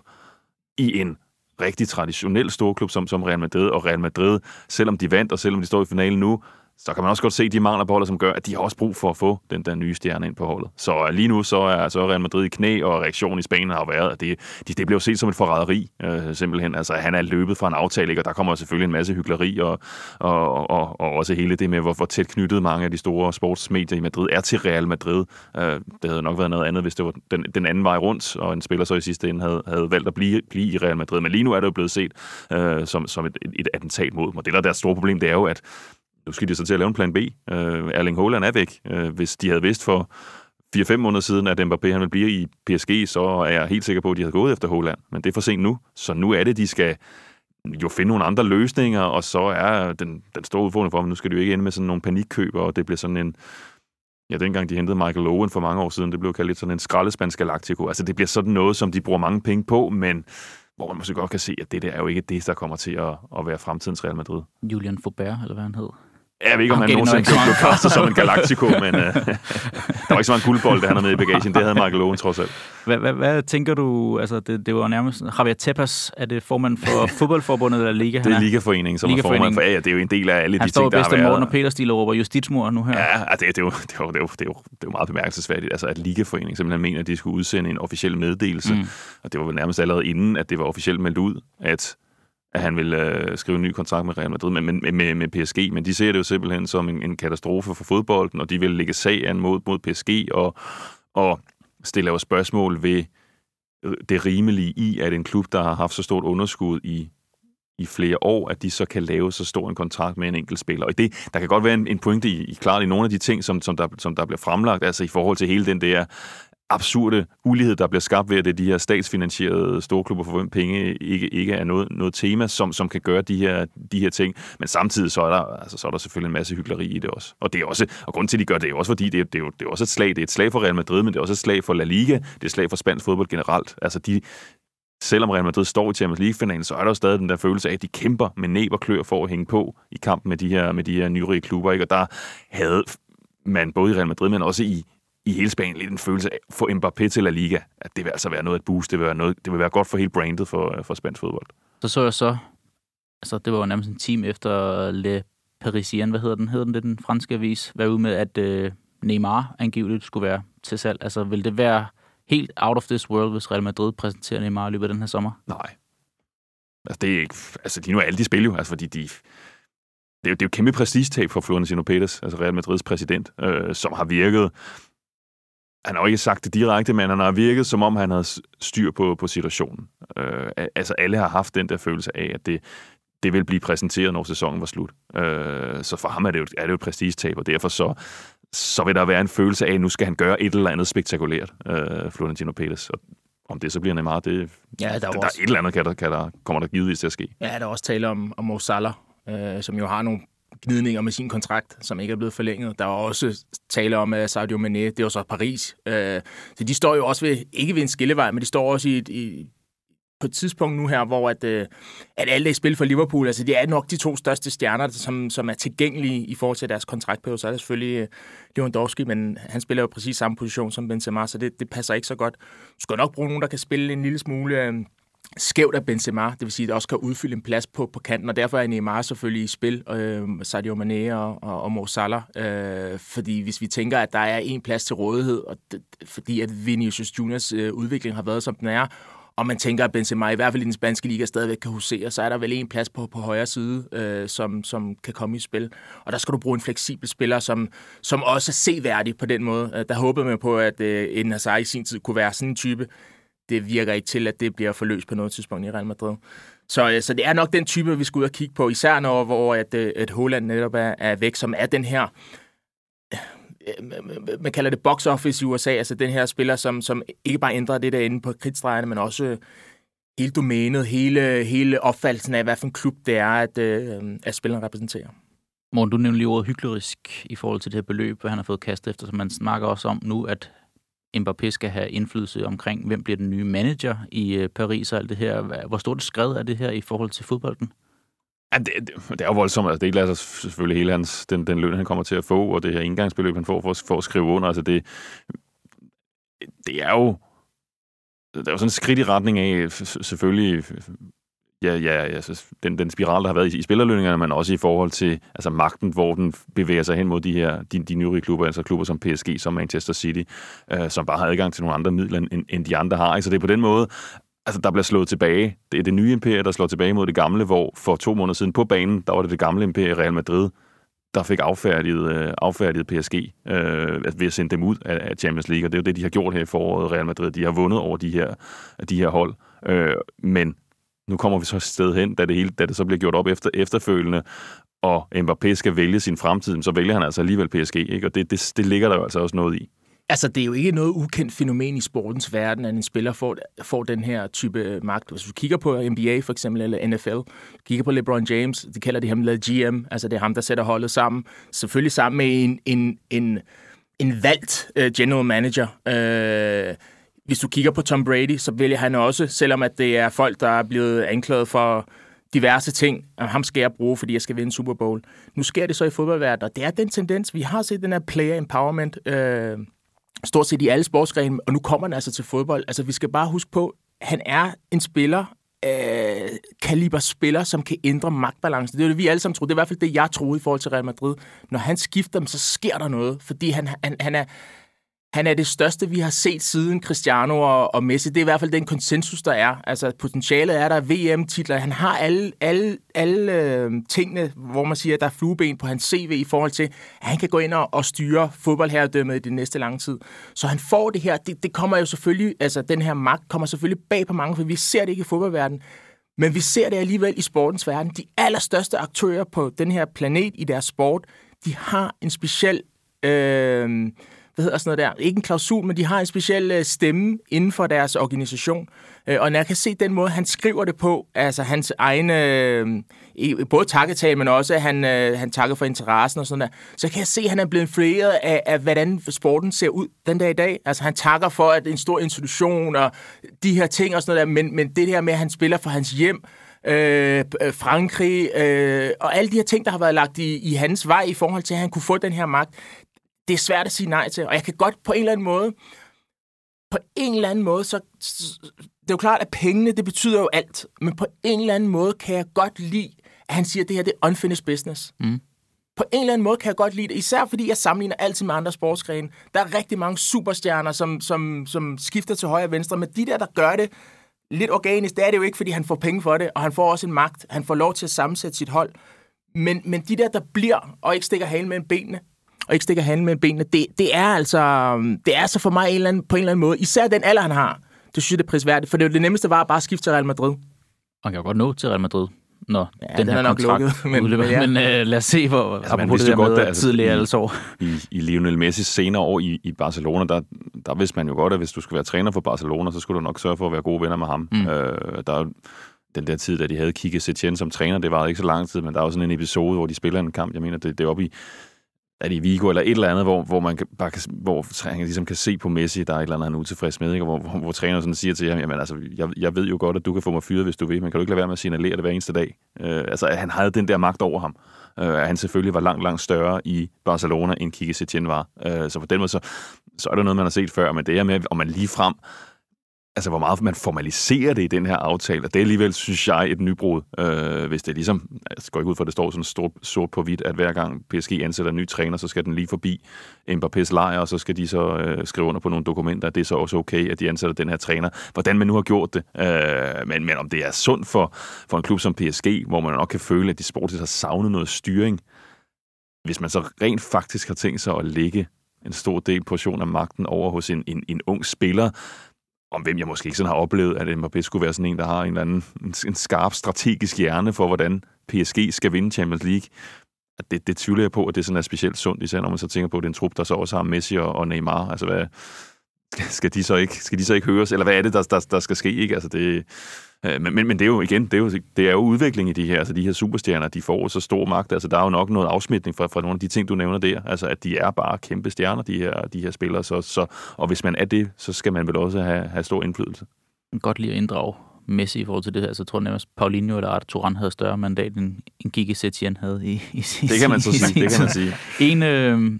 i en rigtig traditionel storklub som, som Real Madrid, og Real Madrid, selvom de vandt, og selvom de står i finalen nu, så kan man også godt se de mangler på holdet, som gør, at de har også brug for at få den der nye stjerne ind på holdet. Så øh, lige nu så er så Real Madrid i knæ, og reaktionen i Spanien har været, at det, det, det bliver set som et forræderi, øh, simpelthen. Altså, han er løbet fra en aftale, ikke? og der kommer selvfølgelig en masse hyggeleri, og, og, og, og også hele det med, hvor, hvor tæt knyttet mange af de store sportsmedier i Madrid er til Real Madrid. Øh, det havde nok været noget andet, hvis det var den, den anden vej rundt, og en spiller så i sidste ende havde, havde valgt at blive, blive i Real Madrid. Men lige nu er det jo blevet set øh, som, som et, et attentat mod dem. Og det, der er deres store problem, det er jo, at nu skal de så til at lave en plan B. Uh, Erling Haaland er væk. Uh, hvis de havde vidst for 4-5 måneder siden, at Mbappé han vil blive i PSG, så er jeg helt sikker på, at de havde gået efter Haaland. Men det er for sent nu. Så nu er det, de skal jo finde nogle andre løsninger, og så er den, den store udfordring for dem, nu skal de jo ikke ende med sådan nogle panikkøber, og det bliver sådan en, ja, dengang de hentede Michael Owen for mange år siden, det blev kaldt lidt sådan en skraldespansk galactico. Altså det bliver sådan noget, som de bruger mange penge på, men hvor man måske godt kan se, at det der er jo ikke det, der kommer til at, at være fremtidens Real Madrid. Julian Faubert, eller hvad han hed. Jeg ved ikke, om han nogensinde blev kastet som en Galactico, men uh, der var ikke så meget guldbold, det han havde med i bagagen. Det havde Michael Owen trods alt. Hvad, hvad, hvad tænker du, altså det, det var nærmest, Javier Tebas, er det formand for fodboldforbundet eller Liga? Det er Ligaforeningen, som Ligaforeningen. er formand for, ja, det er jo en del af alle han de ting, der har været. Han står Morten og Peter Stil råber justitsmor nu her. Ja, det, det, er jo, det, er jo, det, er jo, det, er jo, det er jo meget bemærkelsesværdigt, altså at Ligaforeningen simpelthen mener, at de skulle udsende en officiel meddelelse, mm. og det var vel nærmest allerede inden, at det var officielt meldt ud, at at han vil øh, skrive en ny kontrakt med Real Madrid, men med, med, med PSG, men de ser det jo simpelthen som en, en katastrofe for fodbolden, og de vil lægge sag an mod, mod PSG og, og stille jo spørgsmål ved øh, det rimelige i, at en klub, der har haft så stort underskud i, i flere år, at de så kan lave så stor en kontrakt med en enkelt spiller. Og det, der kan godt være en, en pointe i, i klart i nogle af de ting, som, som, der, som der bliver fremlagt, altså i forhold til hele den der absurde ulighed, der bliver skabt ved, at det er de her statsfinansierede storklubber, for hvem penge ikke, ikke er noget, noget tema, som, som kan gøre de her, de her ting. Men samtidig så er, der, altså, så er der selvfølgelig en masse hyggeleri i det også. Og det er også, og grunden til, at de gør det, er jo også fordi, det er, det, er jo, det er også et slag. Det er et slag for Real Madrid, men det er også et slag for La Liga. Det er et slag for spansk fodbold generelt. Altså de, selvom Real Madrid står i Champions League-finalen, så er der jo stadig den der følelse af, at de kæmper med næb og klør for at hænge på i kampen med de her, med de her nyrige klubber. Ikke? Og der havde man både i Real Madrid, men også i, i hele Spanien lidt en følelse af få Mbappé til La Liga, at det vil altså være noget at boost, det vil være, noget, det vil være godt for hele brandet for, for spansk fodbold. Så så jeg så, altså det var jo nærmest en time efter Le Parisien, hvad hedder den? Hedder den det, den franske avis? Være ude med, at øh, Neymar angiveligt skulle være til salg. Altså vil det være helt out of this world, hvis Real Madrid præsenterer Neymar i løbet af den her sommer? Nej. Altså, det er ikke, altså de nu er alle de spil jo, altså fordi de, det er jo, det er jo kæmpe prestigetab for Florentino Pérez, altså Real Madrids præsident, øh, som har virket han har jo ikke sagt det direkte, men han har virket, som om han havde styr på, på situationen. Øh, altså alle har haft den der følelse af, at det, det vil blive præsenteret, når sæsonen var slut. Øh, så for ham er det jo, er det jo et prestigetab, og derfor så, så vil der være en følelse af, at nu skal han gøre et eller andet spektakulært, øh, Florentino Pérez. Og om det så bliver Neymar, det, ja, der, er, der, der er et eller andet, kan der, kan der, kommer der givetvis til at ske. Ja, der er også tale om, om Mo Salah, øh, som jo har nogle gnidninger med sin kontrakt, som ikke er blevet forlænget. Der var også tale om at Sadio Mane, det var så Paris. Øh, så de står jo også ved, ikke ved en skillevej, men de står også i, et, i på et tidspunkt nu her, hvor at, øh, at alle er i spil for Liverpool, altså de er nok de to største stjerner, som, som er tilgængelige i forhold til deres kontraktperiode. Så er det selvfølgelig øh, Lewandowski, men han spiller jo præcis samme position som Benzema, så det, det passer ikke så godt. Du skal nok bruge nogen, der kan spille en lille smule... Øh, skævt af Benzema, det vil sige, at det også kan udfylde en plads på, på kanten, og derfor er Neymar selvfølgelig i spil, øh, Sadio Mane og, og, og Mo Salah, øh, fordi hvis vi tænker, at der er en plads til rådighed, og det, fordi at Vinicius Juniors øh, udvikling har været, som den er, og man tænker, at Benzema i hvert fald i den spanske liga stadigvæk kan husere, så er der vel en plads på, på højre side, øh, som, som kan komme i spil. Og der skal du bruge en fleksibel spiller, som, som også er seværdig på den måde. Øh, der håbede man på, at øh, en Hazard i sin tid kunne være sådan en type, det virker ikke til, at det bliver forløst på noget tidspunkt i Real Madrid. Så, øh, så det er nok den type, vi skal ud og kigge på, især når hvor at, øh, at Holland netop er, er væk, som er den her øh, man kalder det box office i USA, altså den her spiller, som, som ikke bare ændrer det derinde på kridtstregerne, men også hele domænet, hele, hele opfattelsen af, hvad for en klub det er, at, at spilleren repræsenterer. Morten, du nævnte lige ordet hyklerisk i forhold til det her beløb, hvad han har fået kastet efter, som man snakker også om nu, at Mbappé skal have indflydelse omkring, hvem bliver den nye manager i øh, Paris og alt det her. Hvor stort skred er det her i forhold til fodbolden? Ja, det, det, det er jo voldsomt. Altså, det er ikke altså, selvfølgelig hele hans, den, den løn, han kommer til at få, og det her indgangsbeløb, han får for, for at skrive under. Altså, det, det er jo det er jo sådan et skridt i retning af selvfølgelig ja, ja, altså, den, den spiral, der har været i, i spillerlønningerne, men også i forhold til altså, magten, hvor den bevæger sig hen mod de her de, de nye klubber, altså klubber som PSG, som Manchester City, øh, som bare har adgang til nogle andre midler, end, end de andre har. Så det er på den måde, altså, der bliver slået tilbage. Det er det nye imperie, der slår tilbage mod det gamle, hvor for to måneder siden på banen, der var det det gamle imperie Real Madrid, der fik affærdiget, øh, affærdiget PSG øh, ved at sende dem ud af, af Champions League, og det er jo det, de har gjort her i foråret, Real Madrid. De har vundet over de her, de her hold. Øh, men nu kommer vi så et sted hen, da det, hele, da det så bliver gjort op efter, efterfølgende, og Mbappé skal vælge sin fremtid, så vælger han altså alligevel PSG, ikke? og det, det, det ligger der jo altså også noget i. Altså, det er jo ikke noget ukendt fænomen i sportens verden, at en spiller får, får den her type øh, magt. Altså, hvis du kigger på NBA for eksempel, eller NFL, kigger på LeBron James, de kalder det ham GM, altså det er ham, der sætter holdet sammen. Selvfølgelig sammen med en, en, en, en valgt uh, general manager. Uh, hvis du kigger på Tom Brady, så vælger han også, selvom at det er folk, der er blevet anklaget for diverse ting, og ham skal jeg bruge, fordi jeg skal vinde Super Bowl. Nu sker det så i fodboldverdenen, og det er den tendens, vi har set den her player empowerment, øh, stort set i alle sportsgrene, og nu kommer den altså til fodbold. Altså, vi skal bare huske på, han er en spiller, øh, kaliber spiller, som kan ændre magtbalancen. Det er det, vi alle sammen troede. Det er i hvert fald det, jeg troede i forhold til Real Madrid. Når han skifter dem, så sker der noget, fordi han, han, han er han er det største, vi har set siden Cristiano og, og Messi. Det er i hvert fald den konsensus, der er. Altså, potentialet er der, VM-titler. Han har alle, alle, alle øh, tingene, hvor man siger, at der er flueben på hans CV i forhold til, at han kan gå ind og, og styre fodboldherredømmet i det næste lange tid. Så han får det her. Det, det kommer jo selvfølgelig, altså den her magt kommer selvfølgelig bag på mange, for vi ser det ikke i fodboldverdenen. Men vi ser det alligevel i sportens verden. De allerstørste aktører på den her planet i deres sport, de har en speciel... Øh, hvad hedder sådan noget der, ikke en klausul, men de har en speciel øh, stemme inden for deres organisation. Øh, og når jeg kan se den måde, han skriver det på, altså hans egne, øh, både takketal, men også at han, han takker for interessen og sådan der, så kan jeg se, at han er blevet influeret af, af, hvordan sporten ser ud den dag i dag. Altså han takker for, at en stor institution og de her ting og sådan noget der, men, men det her med, at han spiller for hans hjem, øh, Frankrig øh, og alle de her ting, der har været lagt i, i hans vej i forhold til, at han kunne få den her magt, det er svært at sige nej til. Og jeg kan godt på en eller anden måde, på en eller anden måde, så, det er jo klart, at pengene, det betyder jo alt. Men på en eller anden måde kan jeg godt lide, at han siger, at det her det er unfinished business. Mm. På en eller anden måde kan jeg godt lide det, især fordi jeg sammenligner altid med andre sportsgrene. Der er rigtig mange superstjerner, som, som, som skifter til højre og venstre, men de der, der gør det lidt organisk, det er det jo ikke, fordi han får penge for det, og han får også en magt. Han får lov til at sammensætte sit hold. Men, men de der, der bliver og ikke stikker halen mellem benene, og ikke stikker handen med benene, det, det, er altså, det er altså for mig en eller anden, på en eller anden måde, især den alder, han har, det synes jeg, det er prisværdigt, for det, det nemmeste var at bare skifte til Real Madrid. Og han kan jo godt nå til Real Madrid. når Ja, den, den her er nok kontrakt lukket, men- udløber. men ja. Men øh, lad os se, hvor Altså, man vidste det der godt, med at- altså, tidligere i- aldersår. i, i Lionel Messis senere år i, i Barcelona, der, der vidste man jo godt, at hvis du skulle være træner for Barcelona, så skulle du nok sørge for at være gode venner med ham. Mm. Øh, der er den der tid, da de havde kigget Setien som træner, det var ikke så lang tid, men der er jo sådan en episode, hvor de spiller en kamp, jeg mener, det, det er oppe i er det i Vigo eller et eller andet, hvor, hvor man kan, bare kan, hvor han ligesom kan se på Messi, der er et eller andet, han er utilfreds med, ikke? Hvor, hvor, hvor træneren sådan siger til ham, jamen altså, jeg, jeg ved jo godt, at du kan få mig fyret, hvis du vil, men kan du ikke lade være med at signalere det hver eneste dag? Øh, altså, at han havde den der magt over ham. Øh, at han selvfølgelig var langt, langt større i Barcelona, end Kike Setien var. Øh, så på den måde, så, så er det noget, man har set før, men det er med, om man lige frem altså hvor meget man formaliserer det i den her aftale, og det er alligevel, synes jeg, et nybrud, øh, hvis det er ligesom, jeg går ikke ud for, at det står sådan stort, sort på hvidt, at hver gang PSG ansætter en ny træner, så skal den lige forbi Mbappé's lejr, og så skal de så øh, skrive under på nogle dokumenter, at det er så også okay, at de ansætter den her træner. Hvordan man nu har gjort det, øh, men, men om det er sundt for, for en klub som PSG, hvor man nok kan føle, at de sportsligt har savnet noget styring, hvis man så rent faktisk har tænkt sig at lægge en stor del portion af magten over hos en, en, en ung spiller, om hvem jeg måske ikke sådan har oplevet, at Mbappé skulle være sådan en, der har en eller anden en, en skarp strategisk hjerne for, hvordan PSG skal vinde Champions League. At det, det tvivler jeg på, at det sådan er specielt sundt, især når man så tænker på, at det er en trup, der så også har Messi og, og Neymar. Altså, hvad, skal, de så ikke, skal de så ikke høres? Eller hvad er det, der, der, der skal ske? Ikke? Altså, det, men, men, men det er jo igen, det er jo, det er jo udvikling i de her, altså de her superstjerner, de får så stor magt. Altså, der er jo nok noget afsmitning fra, fra nogle af de ting, du nævner der. Altså, at de er bare kæmpe stjerner, de her, de her spillere. Så, så, og hvis man er det, så skal man vel også have, have stor indflydelse. godt lide at inddrage Messi i forhold til det her. Så jeg tror nærmest, Paulinho eller Arda Turan havde større mandat, end, end Gigi Setien havde i, i, i Det kan man så sige, det kan man sige. En, øh,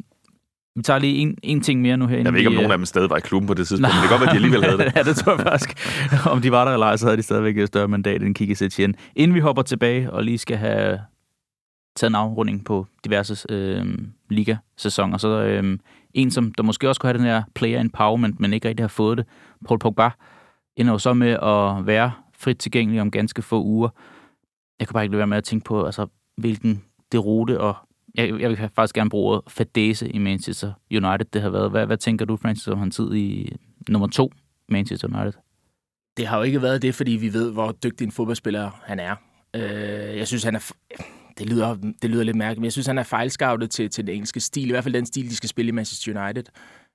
vi tager lige en, en ting mere nu her. Jeg ved ikke, om nogen af dem stadig var i klubben på det tidspunkt, men det kan godt være, at de alligevel havde det. ja, det tror jeg faktisk. Om de var der eller ej, så havde de stadigvæk et større mandat end Kike Setien. Inden vi hopper tilbage og lige skal have taget en afrunding på diverse øh, ligasæsoner, så øh, en, som der måske også kunne have den her player empowerment, men ikke rigtig har fået det, Paul Pogba, ender jo så med at være frit tilgængelig om ganske få uger. Jeg kan bare ikke lade være med at tænke på, altså, hvilken derute og jeg, jeg vil faktisk gerne bruge ordet fadese i Manchester United, det har været. Hvad, hvad tænker du, Francis, om hans tid i nummer to Manchester United? Det har jo ikke været det, fordi vi ved, hvor dygtig en fodboldspiller han er. Øh, jeg synes, han er... Det lyder, det lyder lidt mærkeligt, men jeg synes, han er fejlscoutet til, til den engelske stil. I hvert fald den stil, de skal spille i Manchester United.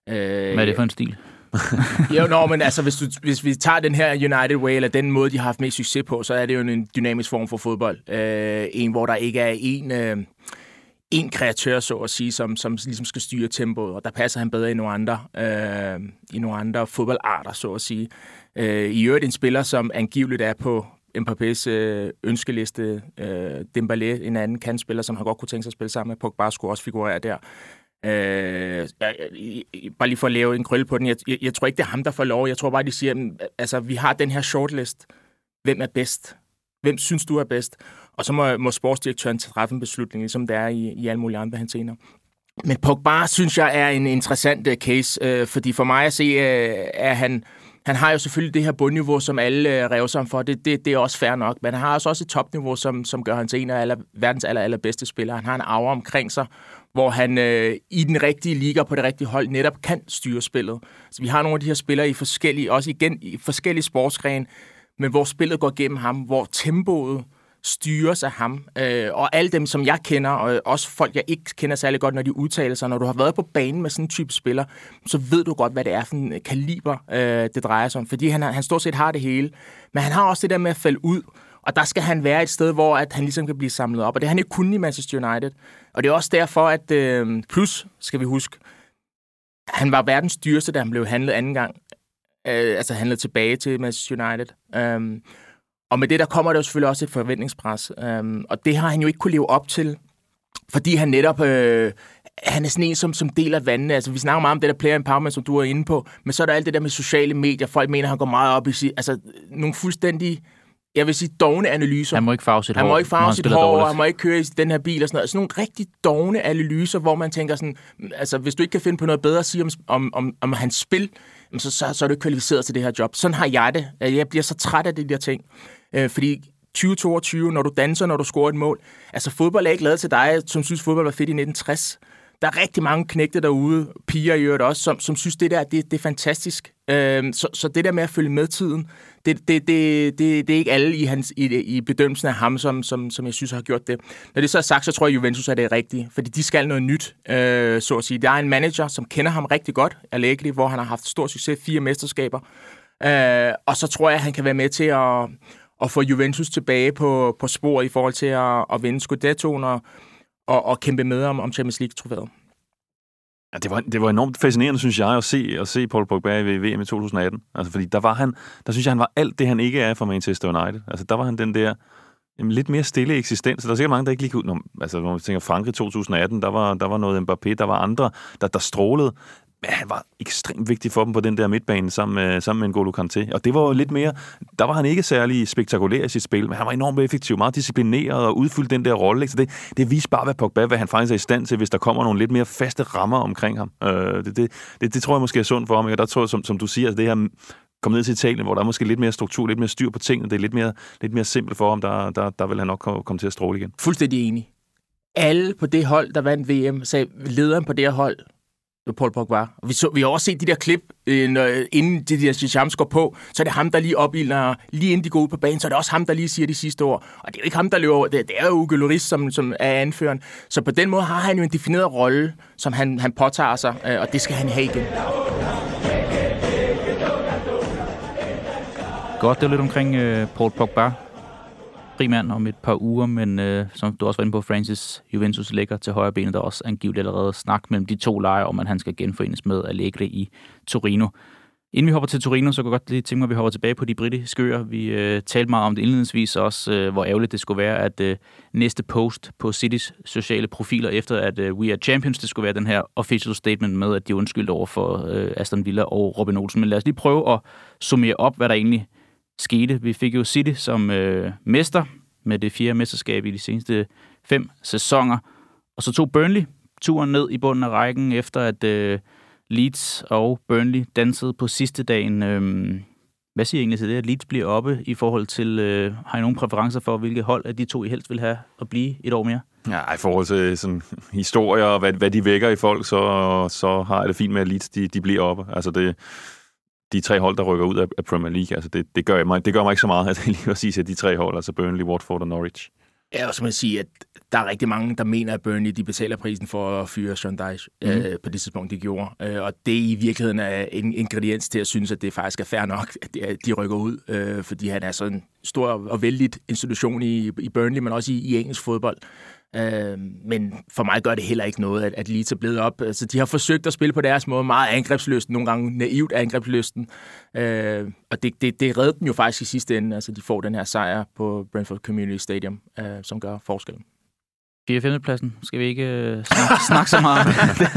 Øh, Hvad er det for en stil? Jo, nå, men altså, hvis, du, hvis vi tager den her United Way, eller den måde, de har haft mest succes på, så er det jo en dynamisk form for fodbold. Øh, en, hvor der ikke er en, øh, en kreatør, så at sige, som, som ligesom skal styre tempoet, og der passer han bedre i nogle andre, øh, i nogle andre fodboldarter, så at sige. Øh, I øvrigt en spiller, som angiveligt er på Mbappé's øh, ønskeliste. Øh, Dembélé, en anden kandspiller, som han godt kunne tænke sig at spille sammen med. Pogba skulle også figurere der. Øh, jeg, jeg, bare lige for at lave en krølle på den. Jeg, jeg, jeg tror ikke, det er ham, der får lov. Jeg tror bare, de siger, altså, vi har den her shortlist. Hvem er bedst? Hvem synes du er bedst? Og så må, må sportsdirektøren træffe en beslutning, ligesom det er i, i alle mulige andre henseender. Men Pogba, synes jeg, er en interessant øh, case, øh, fordi for mig at se, øh, er han... Han har jo selvfølgelig det her bundniveau, som alle øh, rev sig om for. Det, det, det er også fair nok. Men han har også, også et topniveau, som, som gør ham til en af aller, verdens aller, allerbedste spillere. Han har en aura omkring sig, hvor han øh, i den rigtige liga på det rigtige hold netop kan styre spillet. Så vi har nogle af de her spillere i forskellige, også igen i forskellige sportsgrene, men hvor spillet går gennem ham, hvor tempoet styres af ham. Øh, og alle dem, som jeg kender, og også folk, jeg ikke kender særlig godt, når de udtaler sig, når du har været på banen med sådan en type spiller, så ved du godt, hvad det er for en øh, kaliber, øh, det drejer sig om. Fordi han, han stort set har det hele. Men han har også det der med at falde ud, og der skal han være et sted, hvor at han ligesom kan blive samlet op. Og det har han ikke kun i Manchester United. Og det er også derfor, at øh, plus, skal vi huske, han var verdens dyreste, da han blev handlet anden gang. Øh, altså handlet tilbage til Manchester United. Øh, og med det, der kommer der jo selvfølgelig også et forventningspres. Um, og det har han jo ikke kunne leve op til, fordi han netop... Øh, han er sådan en, som, som deler vandene. Altså, vi snakker meget om det der player empowerment, som du er inde på, men så er der alt det der med sociale medier. Folk mener, han går meget op i sig. Altså, nogle fuldstændig jeg vil sige, dogne analyser. Han må ikke farve sit han hår. må ikke farve han sit hår, dårligt. han må ikke køre i den her bil og sådan noget. Sådan nogle rigtig dogne analyser, hvor man tænker sådan, altså hvis du ikke kan finde på noget bedre at sige om, om, om, om hans spil, så, så, så er du ikke kvalificeret til det her job. Sådan har jeg det. Jeg bliver så træt af de der ting. Øh, fordi 2022, når du danser, når du scorer et mål, altså fodbold er ikke lavet til dig, som synes fodbold var fedt i 1960. der er rigtig mange knægte derude, piger i øvrigt også, som, som synes, det der det, det er fantastisk. Øh, så, så det der med at følge med tiden, det, det, det, det, det er ikke alle i, hans, i, i bedømmelsen af ham, som, som, som jeg synes har gjort det. Når det så er sagt, så tror jeg, at Juventus er det rigtige, fordi de skal noget nyt, øh, så at sige. Der er en manager, som kender ham rigtig godt, Allegri, hvor han har haft stor succes, fire mesterskaber. Øh, og så tror jeg, at han kan være med til at, at få Juventus tilbage på, på spor i forhold til at, at vinde Scudettoen og, og, og kæmpe med om, om Champions League-trofæet. Ja, det var, det var enormt fascinerende, synes jeg, at se, at se Paul Pogba i VM i 2018. Altså, fordi der var han, der synes jeg, han var alt det, han ikke er for Manchester United. Altså, der var han den der jamen, lidt mere stille eksistens. Der er sikkert mange, der ikke lige kunne... Altså, når man tænker Frankrig 2018, der var, der var noget Mbappé, der var andre, der, der strålede men han var ekstremt vigtig for dem på den der midtbane sammen med, sammen med N'Golo Kanté. Og det var jo lidt mere, der var han ikke særlig spektakulær i sit spil, men han var enormt effektiv, meget disciplineret og udfyldte den der rolle. Så det, det viste bare, hvad Pogba, hvad han faktisk er i stand til, hvis der kommer nogle lidt mere faste rammer omkring ham. Øh, det, det, det, det, tror jeg måske er sundt for ham. Og der tror jeg, som, som du siger, at det her komme ned til Italien, hvor der er måske lidt mere struktur, lidt mere styr på tingene, det er lidt mere, lidt mere simpelt for ham, der, der, der vil han nok komme til at stråle igen. Fuldstændig enig. Alle på det hold, der vandt VM, sagde, lederen på det her hold, Paul Pogba. Og vi, så, vi har også set de der klip, øh, når, inden de der Shams går på, så er det ham, der lige opildner, lige inden de går ud på banen, så er det også ham, der lige siger de sidste ord. Og det er jo ikke ham, der løber det, det er jo Ugo Lloris, som, som er anføreren. Så på den måde har han jo en defineret rolle, som han, han påtager sig, øh, og det skal han have igen. Godt, det var lidt omkring øh, Paul Pogba primært om et par uger, men øh, som du også var inde på, Francis Juventus ligger til højre benet. Der også angiveligt allerede snak mellem de to lejre om, at han skal genforenes med Allegri i Torino. Inden vi hopper til Torino, så kan jeg godt lige tænke mig, at vi hopper tilbage på de britiske øer. Vi øh, talte meget om det indledningsvis også, øh, hvor ærgerligt det skulle være, at øh, næste post på Citys sociale profiler, efter at øh, We Are Champions, det skulle være den her official statement med, at de er undskyldt over for øh, Aston Villa og Robin Olsen. Men lad os lige prøve at summere op, hvad der egentlig skete. Vi fik jo City som øh, mester med det fjerde mesterskab i de seneste fem sæsoner. Og så tog Burnley turen ned i bunden af rækken, efter at øh, Leeds og Burnley dansede på sidste dagen. Øh, hvad siger I egentlig til det, at Leeds bliver oppe i forhold til, øh, har I nogle præferencer for, hvilke hold at de to I helst vil have at blive et år mere? Ja, i forhold til sådan, historier og hvad, hvad de vækker i folk, så, så har jeg det fint med, at Leeds de, de bliver oppe. Altså det, de tre hold, der rykker ud af Premier League, altså det, det, gør, mig, det gør mig ikke så meget, at det lige præcis er de tre hold, altså Burnley, Watford og Norwich. Ja, og så må jeg sige, at der er rigtig mange, der mener, at Burnley de betaler prisen for at fyre Sean Dyche mm. øh, på det tidspunkt, de gjorde. Øh, og det i virkeligheden er en ingrediens til at synes, at det faktisk er fair nok, at de rykker ud, øh, fordi han er sådan en stor og vældig institution i, i Burnley, men også i, i engelsk fodbold. Øh, men for mig gør det heller ikke noget, at, at Leeds er blevet op. Altså, de har forsøgt at spille på deres måde meget angrebsløsten, nogle gange naivt angrebsløsten. Øh, og det, det, det redder dem jo faktisk i sidste ende. Altså, de får den her sejr på Brentford Community Stadium, øh, som gør forskellen. 4. pladsen skal vi ikke øh, snakke, snakke så meget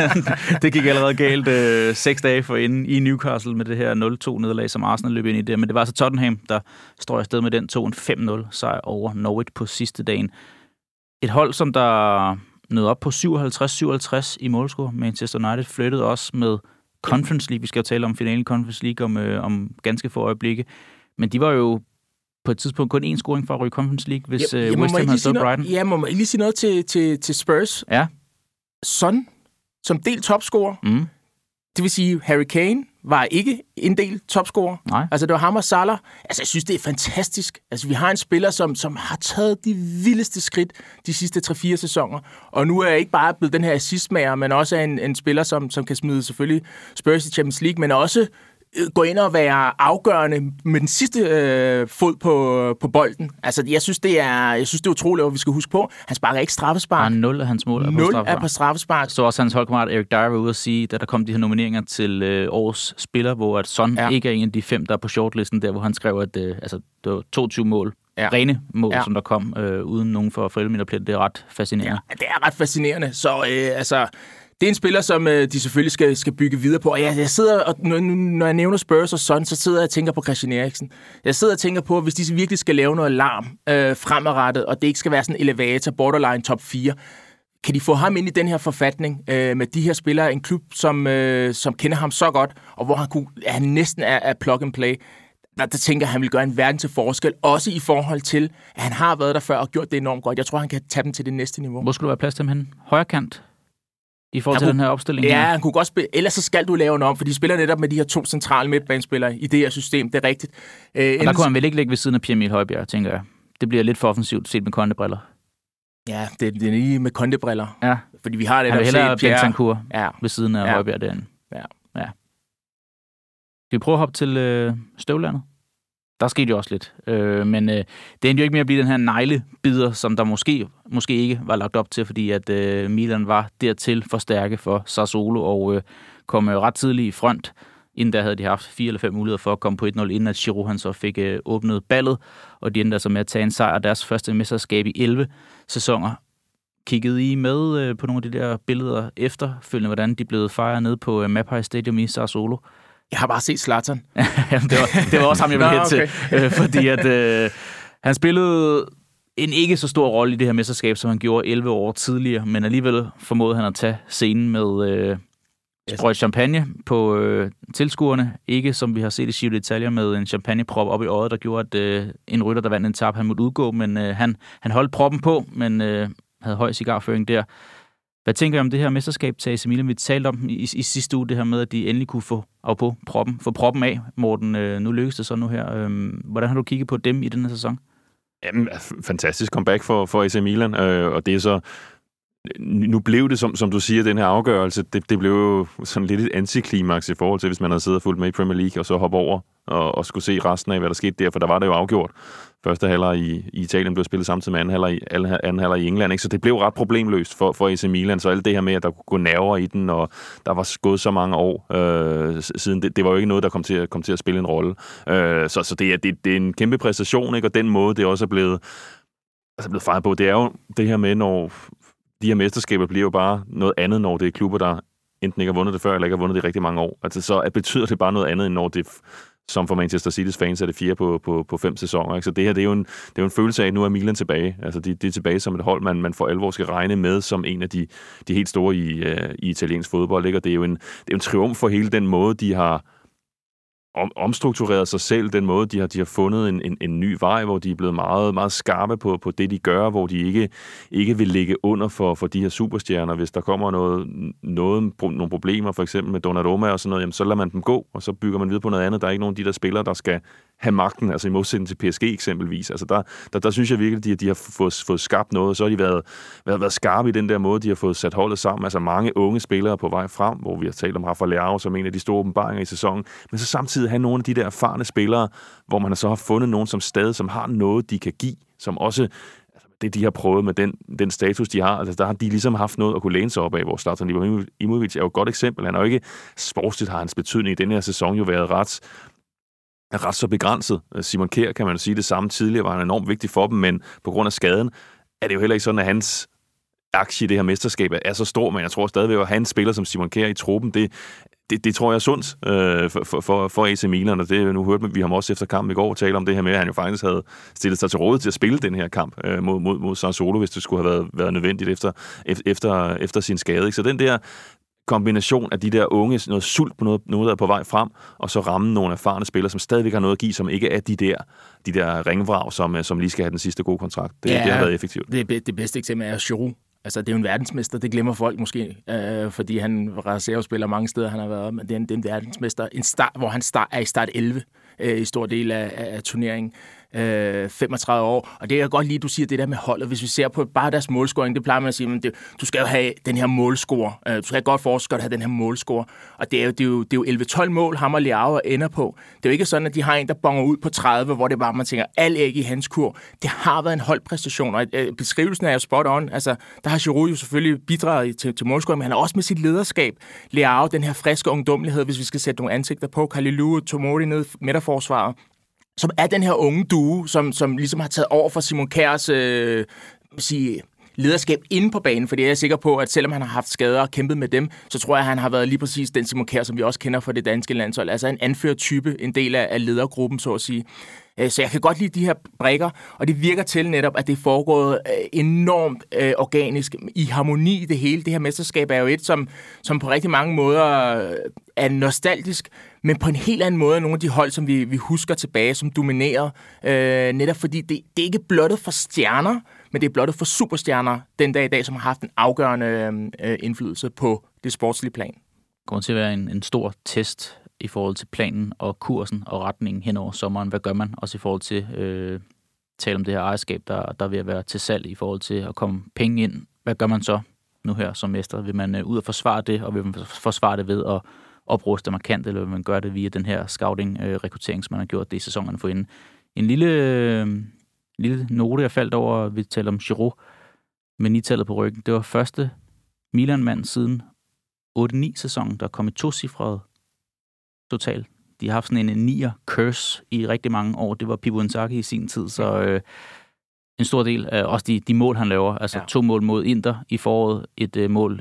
det gik allerede galt øh, seks dage for inden i Newcastle med det her 0-2 nederlag, som Arsenal løb ind i det. Men det var altså Tottenham, der står afsted med den 2-5-0 sejr over Norwich på sidste dagen. Et hold, som der nåede op på 57-57 i målscore. Manchester United flyttede også med Conference League. Vi skal jo tale om finalen Conference League om, øh, om ganske få øjeblikke. Men de var jo på et tidspunkt kun én scoring for at ryge Conference League, hvis ja, øh, West Ham havde stået Brighton. Ja, må man lige sige noget til, til, til Spurs? Ja. Son, som del topscorer, mm. det vil sige Harry Kane, var ikke en del topscorer. Nej. Altså, det var ham og Salah. Altså, jeg synes, det er fantastisk. Altså, vi har en spiller, som, som har taget de vildeste skridt de sidste 3-4 sæsoner. Og nu er jeg ikke bare blevet den her assistmager, men også en, en spiller, som, som kan smide selvfølgelig Spurs i Champions League, men også gå ind og være afgørende med den sidste øh, fod på, på bolden. Altså, jeg synes, det er, jeg synes, det er utroligt, at vi skal huske på. Han sparker ikke straffespark. Ja, 0 af hans mål er på straffespark. er på straffespark. Så også hans holdkammerat Erik Dyer var ude at sige, da der kom de her nomineringer til øh, årets spiller, hvor at Son ja. ikke er en af de fem, der er på shortlisten, der hvor han skrev, at øh, altså, det var 22 mål ja. rene mål, ja. som der kom, øh, uden nogen for forældre Det er ret fascinerende. Ja, det er ret fascinerende. Så øh, altså, det er en spiller, som øh, de selvfølgelig skal, skal bygge videre på. Og jeg, jeg sidder, og når, når jeg nævner Spurs og sådan, så sidder jeg og tænker på Christian Eriksen. Jeg sidder og tænker på, hvis de virkelig skal lave noget larm øh, fremadrettet, og det ikke skal være sådan en elevator, borderline top 4, kan de få ham ind i den her forfatning øh, med de her spillere, en klub, som, øh, som kender ham så godt, og hvor han, kunne, han næsten er, er plug and play, der, der tænker at han vil gøre en verden til forskel, også i forhold til, at han har været der før og gjort det enormt godt. Jeg tror, han kan tage dem til det næste niveau. Hvor skulle du være plads til ham henne? Højre kant? I forhold Han til kunne- den her opstilling? Ja, her? han kunne godt spille. Ellers så skal du lave en om, for de spiller netop med de her to centrale midtbanespillere i det her system. Det er rigtigt. Øh, Og der kunne han vel ikke ligge ved siden af Pierre Højbjerg, tænker jeg. Det bliver lidt for offensivt set med kondebriller. Ja, det, det er lige med kondebriller. Ja, Fordi vi har det han vil hellere Pierre. Bentancur Ja, ved siden af ja. Højbjerg derinde. Ja. ja. Skal vi prøve at hoppe til øh, støvlandet? Der skete jo også lidt. Øh, men øh, det endte jo ikke med at blive den her neglebider, som der måske, måske ikke var lagt op til, fordi at øh, Milan var dertil for stærke for Sassuolo og øh, kom øh, ret tidligt i front. Inden der havde de haft fire eller fem muligheder for at komme på 1-0, inden at Giroud han så fik øh, åbnet ballet, og de endte altså med at tage en sejr deres første mesterskab i 11 sæsoner. Kiggede I med øh, på nogle af de der billeder efterfølgende, hvordan de blev fejret nede på øh, Mapai Stadium i Sassuolo? Jeg har bare set Zlatan. Jamen, det, var, det var også ham, jeg ville hen til. Øh, fordi at øh, han spillede en ikke så stor rolle i det her mesterskab, som han gjorde 11 år tidligere, men alligevel formåede han at tage scenen med øh, sprøjt champagne på øh, tilskuerne. Ikke som vi har set i Giro d'Italia med en champagneprop op i øjet, der gjorde, at øh, en rytter, der vandt en tab, han måtte udgå, men øh, han, han holdt proppen på, men øh, havde høj cigarføring der. Hvad tænker I om det her mesterskab til AC Milan? Vi talte om i, i sidste uge det her med, at de endelig kunne få af på proppen, få proppen af, Morten. Øh, nu lykkes det så nu her. Øh, hvordan har du kigget på dem i den her sæson? Jamen, fantastisk comeback for, for AC Milan, øh, og det er så... Nu blev det, som, som du siger, den her afgørelse, det, det blev jo sådan lidt et antiklimaks i forhold til, hvis man havde siddet og fulgt med i Premier League, og så hoppe over og, og skulle se resten af, hvad der skete der, for der var det jo afgjort. Første halvleg i, i Italien blev spillet samtidig med anden halvleg, i- anden anden halvleg i England, ikke? så det blev ret problemløst for, for AC Milan, så alt det her med, at der kunne gå nerver i den, og der var gået så mange år øh, siden, det, det var jo ikke noget, der kom til, at- kom til at spille en rolle. Øh, så så det, er, det, det er en kæmpe præstation, ikke? og den måde, det også er blevet, altså blevet fejret på, det er jo det her med, når de her mesterskaber bliver jo bare noget andet, når det er klubber, der enten ikke har vundet det før, eller ikke har vundet det i rigtig mange år. Altså, så betyder det bare noget andet, end når det, som for Manchester City's fans, er det fire på, på, på fem sæsoner. Ikke? Så det her, det er, jo en, det er jo en følelse af, at nu er Milan tilbage. Altså, de, de er tilbage som et hold, man, man for alvor skal regne med som en af de, de helt store i, uh, i italiensk fodbold. Ikke? Og det er jo en, det er en triumf for hele den måde, de har om, omstruktureret sig selv, den måde, de har, de har fundet en, en, en ny vej, hvor de er blevet meget, meget skarpe på, på det, de gør, hvor de ikke, ikke vil ligge under for, for de her superstjerner. Hvis der kommer noget, noget, nogle problemer, for eksempel med Donnarumma og sådan noget, jamen, så lader man dem gå, og så bygger man videre på noget andet. Der er ikke nogen af de der spillere, der skal have magten, altså i modsætning til PSG eksempelvis. Altså der, der, der synes jeg virkelig, at de, de har fået, fået skabt noget, og så har de været, været, været skarpe i den der måde, de har fået sat holdet sammen. Altså mange unge spillere på vej frem, hvor vi har talt om Rafa Leao som en af de store åbenbaringer i sæsonen, men så samtidig have nogle af de der erfarne spillere, hvor man så har fundet nogen som stadig, som har noget, de kan give, som også altså, det, de har prøvet med den, den status, de har, altså, der har de ligesom haft noget at kunne læne sig op af, hvor Zlatan Ibrahimovic er jo et godt eksempel. Han er jo ikke sportsligt, har hans betydning i den her sæson jo været ret er ret så begrænset. Øh, Simon Kjær kan man sige det samme tidligere, var han enormt vigtig for dem, men på grund af skaden er det jo heller ikke sådan, at hans aktie i det her mesterskab er så stor, men jeg tror stadigvæk, at han spiller som Simon Kjær i truppen, det, det, det tror jeg er sundt øh, for, for, for AC Milan, og det nu hørte vi ham også efter kampen i går tale om det her med, at han jo faktisk havde stillet sig til råd til at spille den her kamp øh, mod, mod, mod Sassuolo, hvis det skulle have været, været nødvendigt efter, efter, efter sin skade. Ikke? Så den der kombination af de der unge, noget sult på noget, noget, der er på vej frem, og så ramme nogle erfarne spillere, som stadigvæk har noget at give, som ikke er de der, de der ringvrag, som, som lige skal have den sidste gode kontrakt. Det, ja, det har været effektivt. Det, det bedste eksempel er Giroud. Altså, det er jo en verdensmester, det glemmer folk måske, øh, fordi han reservespiller mange steder, han har været, men det er en, det er en verdensmester, en start, hvor han start, er i start 11 øh, i stor del af, af, af turneringen. Øh, 35 år, og det er godt lige, du siger det der med holdet. Hvis vi ser på bare deres målscoring, det plejer man at sige, men det, du skal jo have den her målscore. Øh, du skal have godt forskel have den her målscore. Og det er jo, det er jo, det er jo 11-12 mål, ham og Leao ender på. Det er jo ikke sådan, at de har en, der bonger ud på 30, hvor det bare, man tænker, alt æg i hans kur. Det har været en holdpræstation, og øh, beskrivelsen er jo spot on. Altså, der har Giroud jo selvfølgelig bidraget til, til målscoring, men han har også med sit lederskab Leao, den her friske ungdommelighed, hvis vi skal sætte nogle ansigter på. Kalilu og Tomori ned midterforsvaret som er den her unge due, som, som ligesom har taget over for Simon Kærs øh, sige, lederskab inde på banen, fordi jeg er sikker på, at selvom han har haft skader og kæmpet med dem, så tror jeg, at han har været lige præcis den Simon Kjær, som vi også kender fra det danske landshold. Altså en anførtype, en del af, af ledergruppen, så at sige. Øh, så jeg kan godt lide de her brækker, og det virker til netop, at det er foregået øh, enormt øh, organisk i harmoni i det hele. Det her mesterskab er jo et, som, som på rigtig mange måder er nostalgisk, men på en helt anden måde nogle af de hold, som vi, vi husker tilbage, som dominerer. Øh, netop fordi det, det er ikke blottet for stjerner, men det er blottet for superstjerner den dag i dag, som har haft en afgørende øh, indflydelse på det sportslige plan. Det kommer til at være en, en stor test i forhold til planen og kursen og retningen hen over sommeren. Hvad gør man? Også i forhold til øh, tale om det her ejerskab, der, der vil være til salg i forhold til at komme penge ind. Hvad gør man så nu her som mester? Vil man øh, ud og forsvare det, og vil man forsvare det ved at opruste markant, eller man gøre det via den her scouting-rekruttering, øh, som man har gjort det i sæsonen for inden? En lille, øh, lille note, jeg faldt over, vi taler om Giroud med nitallet på ryggen. Det var første Milan-mand siden 8-9-sæsonen, der kom i to-cifret total. De har haft sådan en nier curse i rigtig mange år. Det var Pipo Inzaghi i sin tid, så øh, en stor del af også de, de mål, han laver. Altså ja. to mål mod Inter i foråret, et øh, mål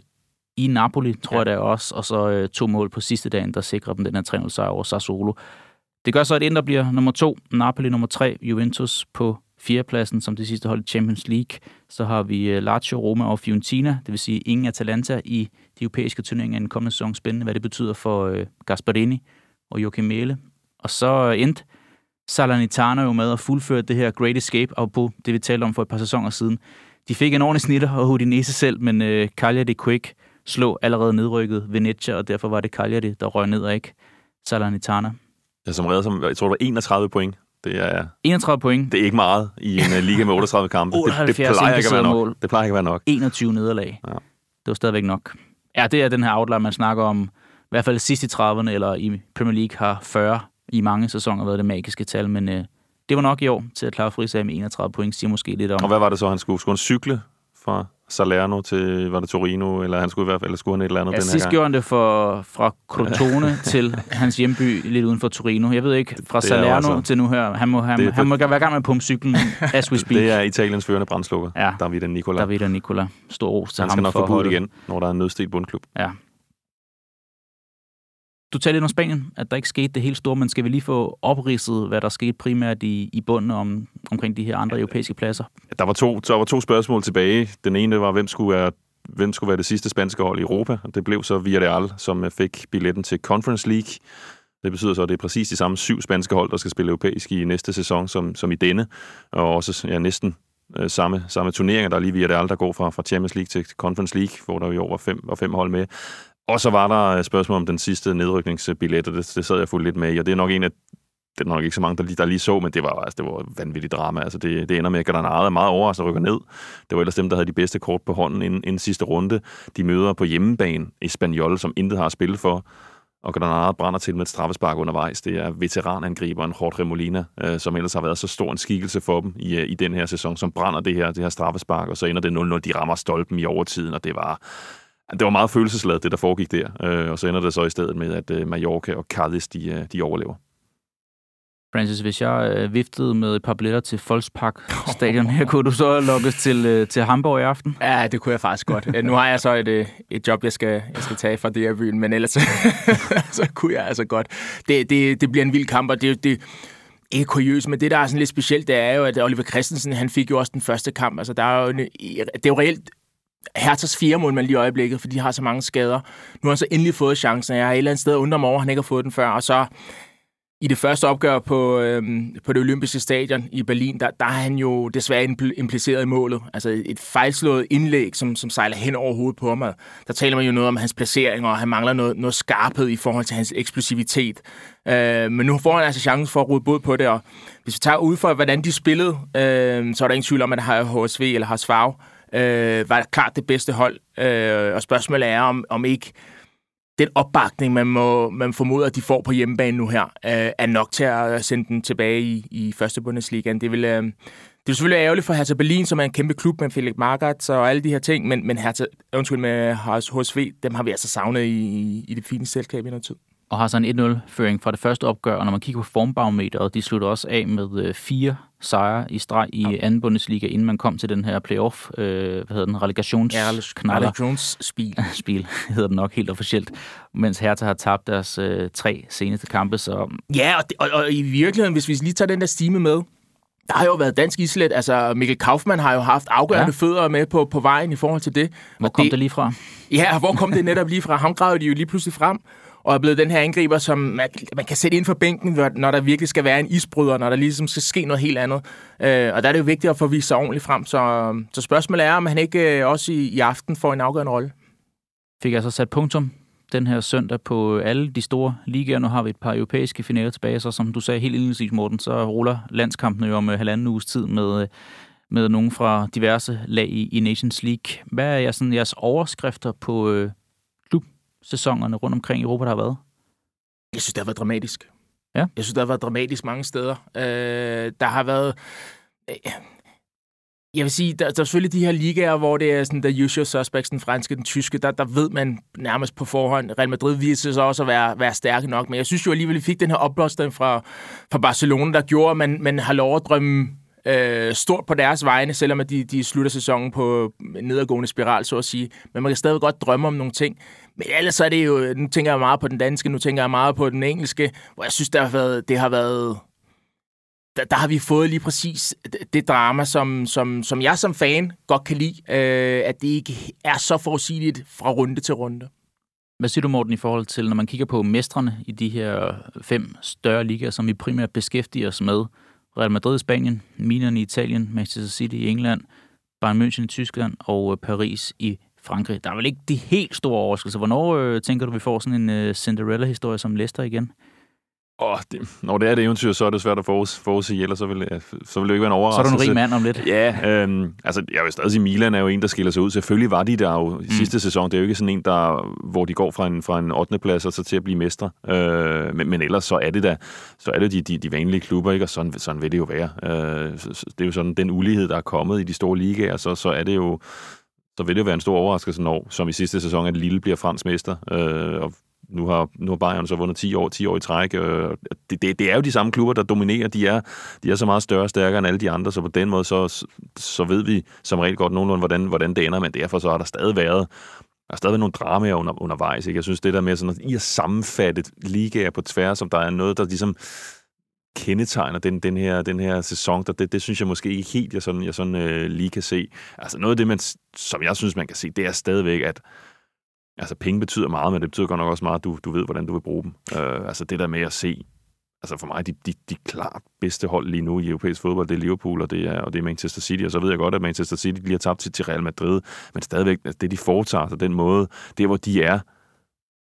i Napoli, tror ja. jeg det også, og så øh, to mål på sidste dagen, der sikrer dem den her 3 sejr over Sassuolo. Det gør så, at Inter bliver nummer to, Napoli nummer tre, Juventus på fjerdepladsen som det sidste hold i Champions League. Så har vi øh, Lazio, Roma og Fiorentina, det vil sige ingen Atalanta i de europæiske turneringer i den kommende sæson. Spændende, hvad det betyder for øh, Gasparini og Joachim Mæle. Og så endte Salernitana jo med at fuldføre det her Great Escape, og på det vi talte om for et par sæsoner siden. De fik en ordentlig snitter og Udinese selv, men øh, Cagliari Quick slå allerede nedrykket Venezia, og derfor var det Cagliari, der røg ned og ikke Salernitana. Ja, som redder som, jeg tror, det var 31 point. Det er, 31 point. Det er ikke meget i en uh, liga med 38 kampe. det, det, plejer ikke at være nok. Mål. Det plejer ikke at være nok. 21 nederlag. Ja. Det var stadigvæk nok. Ja, det er den her outlier, man snakker om. I hvert fald sidst i 30'erne, eller i Premier League har 40 i mange sæsoner været det magiske tal, men uh, det var nok i år til at klare frisag med 31 point, siger måske lidt om. Og hvad var det så, han skulle? Skulle han cykle fra Salerno til, var det Torino, eller han skulle i hvert fald, eller skulle han et eller andet ja, den her sidst gjorde han det for, fra Crotone til hans hjemby lidt uden for Torino. Jeg ved ikke, fra det Salerno altså, til nu her. Han må, han, det, han må være i gang med at pumpe cyklen, as we speak. Det er Italiens førende brændslukker, ja. Davide Nicola. Davide Nicola. Stor ros til han ham. Han skal nok få igen, når der er en nødstedt bundklub. Ja, du talte lidt om Spanien, at der ikke skete det helt store, men skal vi lige få opridset, hvad der skete primært i, i bunden om, omkring de her andre europæiske pladser? Der var, to, der var to spørgsmål tilbage. Den ene var, hvem skulle være hvem skulle være det sidste spanske hold i Europa. Det blev så Villarreal, som fik billetten til Conference League. Det betyder så, at det er præcis de samme syv spanske hold, der skal spille europæisk i næste sæson, som, som i denne. Og også ja, næsten øh, samme, samme turneringer. Der er lige Villarreal, der går fra, fra Champions League til Conference League, hvor der jo over fem, og fem hold med. Og så var der øh, spørgsmål om den sidste nedrykningsbillet, og det, det sad jeg fuldt lidt med i, og det er nok en af det er nok ikke så mange, der lige, der lige så, men det var, altså, det var vanvittigt drama. Altså, det, det ender med, at Granada er meget overrasket og rykker ned. Det var ellers dem, der havde de bedste kort på hånden inden, inden sidste runde. De møder på hjemmebane Espanyol, som intet har spillet for. Og Granada brænder til med et straffespark undervejs. Det er veteranangriberen Jorge Molina, øh, som ellers har været så stor en skikkelse for dem i, øh, i den her sæson, som brænder det her, det her straffespark, og så ender det 0-0. De rammer stolpen i overtiden, og det var, det var meget følelsesladet, det der foregik der. Øh, og så ender det så i stedet med, at øh, Mallorca og Cadiz, de, øh, de overlever. Francis, hvis jeg øh, viftede med et par billetter til Volkspark stadion her, kunne du så lokkes til, øh, til Hamburg i aften? Ja, det kunne jeg faktisk godt. Nu har jeg så et, øh, et job, jeg skal, jeg skal tage fra det her byen, men ellers så kunne jeg altså godt. Det, det, det bliver en vild kamp, og det, det, ikke kuriøst, men det, der er sådan lidt specielt, det er jo, at Oliver Christensen, han fik jo også den første kamp. Altså, der er jo en, det er jo reelt Hertas fire målmand lige i øjeblikket, for de har så mange skader. Nu har han så endelig fået chancen. Jeg har et eller andet sted undret mig over, at han ikke har fået den før. Og så i det første opgør på, øhm, på det olympiske stadion i Berlin, der, der er han jo desværre impliceret i målet. Altså et fejlslået indlæg, som, som sejler hen over hovedet på ham. Der taler man jo noget om hans placering, og han mangler noget, noget skarphed i forhold til hans eksplosivitet. Øh, men nu får han altså chancen for at rode bod på det, og hvis vi tager ud for, hvordan de spillede, øh, så er der ingen tvivl om, at det har HSV eller har Svav øh, var klart det bedste hold. Øh, og spørgsmålet er, om, om ikke den opbakning, man må man formoder, at de får på hjemmebane nu her, øh, er nok til at sende den tilbage i, i første Bundesliga. Det vil, øh, det er selvfølgelig ærgerligt for Hertha Berlin, som er en kæmpe klub med Felix Magath og alle de her ting, men, men Hertha, undskyld med HSV, dem har vi altså savnet i, i det fine selskab i noget tid og har så en 1-0-føring fra det første opgør, og når man kigger på formbarometeret, de slutter også af med øh, fire sejre i streg i ja. anden Bundesliga, inden man kom til den her playoff, øh, hvad hedder den, relegations ja, relegationsspil. Spil hedder den nok helt officielt, mens Hertha har tabt deres øh, tre seneste kampe. Så... Ja, og, det, og, og, i virkeligheden, hvis vi lige tager den der stime med, der har jo været dansk islet. Altså, Mikkel Kaufmann har jo haft afgørende ja. fødder med på, på vejen i forhold til det. Hvor kom det, det lige fra? Ja, hvor kom det netop lige fra? Ham gravede de jo lige pludselig frem og er blevet den her angriber, som man, man kan sætte ind for bænken, når der virkelig skal være en isbryder, når der ligesom skal ske noget helt andet. Øh, og der er det jo vigtigt at få vist sig ordentligt frem. Så, øhm, så spørgsmålet er, om han ikke øh, også i, i aften får en afgørende rolle. Fik jeg så sat punktum den her søndag på alle de store ligaer. Nu har vi et par europæiske finaler tilbage, så som du sagde helt indledningsvis, Morten, så ruller landskampene jo om uh, halvanden uges tid med, øh, med nogen fra diverse lag i, i Nations League. Hvad er jeres, sådan, jeres overskrifter på øh, klubsæsonerne rundt omkring i Europa, der har været? Jeg synes, det har været dramatisk. Ja. Jeg synes, det har været dramatisk mange steder. Øh, der har været... Øh, jeg vil sige, der, der er selvfølgelig de her ligaer, hvor det er sådan the usual suspects, den franske, den tyske, der, der ved man nærmest på forhånd. Real Madrid viser sig også at være, være stærke nok, men jeg synes jo alligevel, vi fik den her opblåsning fra, fra Barcelona, der gjorde, at man, man har lov at drømme øh, stort på deres vegne, selvom at de, de slutter sæsonen på en nedadgående spiral, så at sige. Men man kan stadig godt drømme om nogle ting. Men ellers så er det jo, nu tænker jeg meget på den danske, nu tænker jeg meget på den engelske, hvor jeg synes, der har været, det har været der, der har vi fået lige præcis det drama, som, som, som jeg som fan godt kan lide, øh, at det ikke er så forudsigeligt fra runde til runde. Hvad siger du, Morten, i forhold til, når man kigger på mestrene i de her fem større ligaer, som vi primært beskæftiger os med? Real Madrid i Spanien, Milan i Italien, Manchester City i England, Bayern München i Tyskland og øh, Paris i Frankrig. Der er vel ikke de helt store overraskelser. Hvornår øh, tænker du, vi får sådan en uh, Cinderella-historie som Leicester igen? Oh, det, når det er det eventyr, så er det svært at forudsige, ellers så vil, så vil det ikke være en overraskelse. Så er du en rig mand om lidt. Ja, øhm, altså jeg vil stadig sige, Milan er jo en, der skiller sig ud. Selvfølgelig var de der jo mm. sidste sæson. Det er jo ikke sådan en, der, hvor de går fra en, fra en 8. plads og så til at blive mestre. Øh, men, men ellers så er det da, så er det de, de, de vanlige klubber, ikke? og sådan, sådan vil det jo være. Øh, det er jo sådan den ulighed, der er kommet i de store ligaer, så, så er det jo så vil det jo være en stor overraskelse, når, som i sidste sæson, at Lille bliver fransk mester. Øh, og nu har, nu har Bayern så vundet 10 år, 10 år i træk. Øh, det, det, det er jo de samme klubber, der dominerer. De er, de er så meget større og stærkere end alle de andre, så på den måde, så, så ved vi som regel godt nogenlunde, hvordan, hvordan det ender, men derfor så har der stadig været der er stadig nogle dramaer under, undervejs. Ikke? Jeg synes, det der med sådan, at I har sammenfattet ligaer på tværs, som der er noget, der ligesom kendetegner den, den, her, den her sæson, der, det, det synes jeg måske ikke helt, jeg sådan, jeg sådan øh, lige kan se. Altså noget af det, man, som jeg synes, man kan se, det er stadigvæk, at altså penge betyder meget, men det betyder godt nok også meget, at du, du ved, hvordan du vil bruge dem. Øh, altså det der med at se, altså for mig, de, de, de klart bedste hold lige nu i europæisk fodbold, det er Liverpool, og det er, og det er Manchester City, og så ved jeg godt, at Manchester City lige har tabt til, til Real Madrid, men stadigvæk, altså det de foretager sig, den måde, det hvor de er,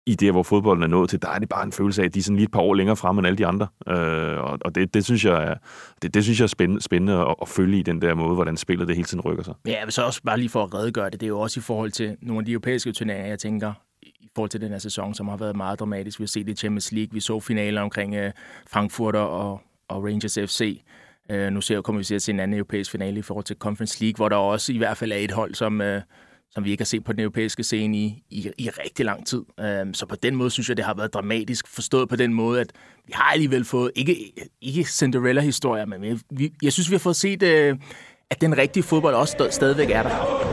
i det, hvor fodbolden er nået til, der er det bare en følelse af, at de er sådan lige et par år længere frem end alle de andre. Øh, og og det, det, synes jeg er, det, det synes jeg er spændende, spændende at, at følge i den der måde, hvordan spillet det hele tiden rykker sig. Ja, jeg så også bare lige for at redegøre det, det er jo også i forhold til nogle af de europæiske turneringer, jeg tænker, i forhold til den her sæson, som har været meget dramatisk. Vi har set det i Champions League, vi så finaler omkring øh, Frankfurt og, og Rangers FC. Øh, nu ser, kommer vi til at se en anden europæisk finale i forhold til Conference League, hvor der også i hvert fald er et hold, som, Øh, som vi ikke har set på den europæiske scene i, i, i rigtig lang tid. Um, så på den måde synes jeg, det har været dramatisk forstået på den måde, at vi har alligevel fået, ikke, ikke Cinderella-historier, men vi, jeg synes, vi har fået set, øh, at den rigtige fodbold også stadigvæk er der.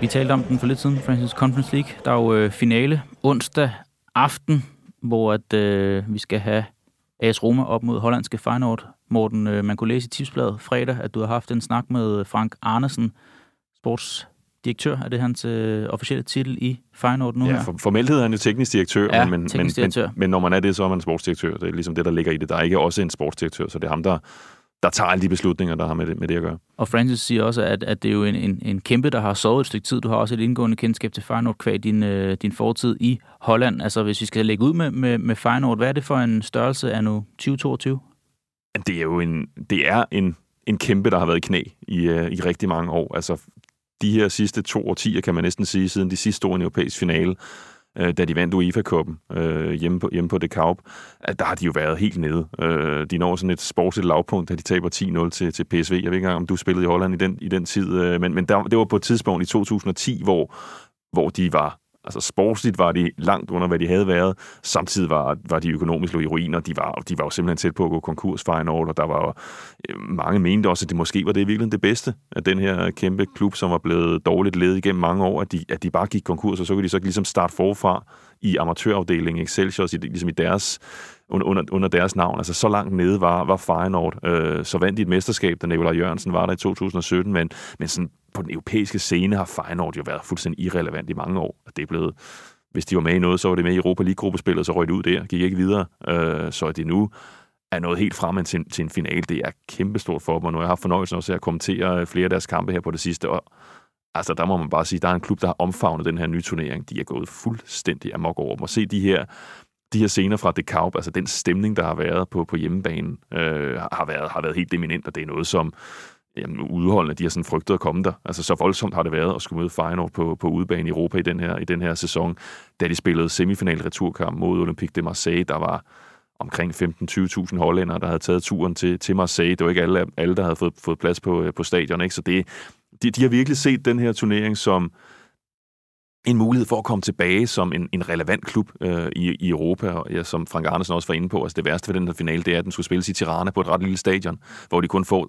Vi talte om den for lidt siden, Francis Conference League. Der er jo øh, finale onsdag aften, hvor at, øh, vi skal have AS Roma op mod hollandske Feyenoord. Morten, øh, man kunne læse i tipsbladet fredag, at du har haft en snak med Frank Arnesen, sportsdirektør. Er det hans øh, officielle titel i Feyenoord nu ja, her? For, formelt hedder han jo teknisk direktør, ja, men, teknisk men, direktør. Men, men når man er det, så er man sportsdirektør. Det er ligesom det, der ligger i det. Der er ikke også en sportsdirektør, så det er ham, der der tager alle de beslutninger, der har med det, med det at gøre. Og Francis siger også, at, at det er jo en, en, en kæmpe, der har sovet et stykke tid. Du har også et indgående kendskab til Feyenoord kvæg din, øh, din fortid i Holland. Altså hvis vi skal lægge ud med, med, med Feyenoord, hvad er det for en størrelse af nu 2022? Det er jo en, det er en, en kæmpe, der har været i knæ i, øh, i rigtig mange år. Altså de her sidste to årtier, kan man næsten sige, siden de sidste store europæiske finale, øh, da de vandt UEFA-kuppen øh, hjemme, på, hjemme på Det Kaup, at der har de jo været helt nede. Øh, de når sådan et sportsligt lavpunkt, da de taber 10-0 til, til PSV. Jeg ved ikke engang, om du spillede i Holland i den, i den tid, øh, men, men der, det var på et tidspunkt i 2010, hvor, hvor de var Altså sportsligt var de langt under, hvad de havde været. Samtidig var, var de økonomisk i ruiner. De var, de var jo simpelthen tæt på at gå konkurs Feyenoord, og der var jo, øh, mange mente også, at det måske var det virkelig det bedste af den her kæmpe klub, som var blevet dårligt ledet igennem mange år, at de, at de bare gik konkurs, og så kunne de så ligesom starte forfra i amatørafdelingen Excelsior, ligesom i deres under, under, under deres navn. Altså så langt nede var, var Feyenoord. Øh, så vandt de et mesterskab, da Nikolaj Jørgensen var der i 2017, men, men sådan på den europæiske scene har Feyenoord jo været fuldstændig irrelevant i mange år. Det er blevet, hvis de var med i noget, så var det med i Europa League-gruppespillet, så røg det ud der, gik ikke videre. Øh, så er det nu er noget helt frem til, til en final. Det er kæmpestort for dem, og nu har jeg haft fornøjelsen også at kommentere øh, flere af deres kampe her på det sidste, år. altså der må man bare sige, der er en klub, der har omfavnet den her nye turnering. De er gået fuldstændig amok over dem. Og se de her, de her scener fra The Kaup, altså den stemning, der har været på, på hjemmebanen, øh, har, været, har været helt eminent, og det er noget, som jamen, udholdende, de har sådan frygtet at komme der. Altså så voldsomt har det været at skulle møde Feyenoord på, på udebane i Europa i den, her, i den her sæson, da de spillede semifinal returkamp mod Olympique de Marseille, der var omkring 15-20.000 hollændere, der havde taget turen til, til Marseille. Det var ikke alle, alle der havde fået, fået plads på, øh, på stadion, ikke? så det, de, de har virkelig set den her turnering som en mulighed for at komme tilbage som en, en relevant klub øh, i, i Europa, og ja, som Frank Andersen også var inde på, altså det værste ved den her finale, det er, at den skulle spilles i Tirana på et ret lille stadion, hvor de kun får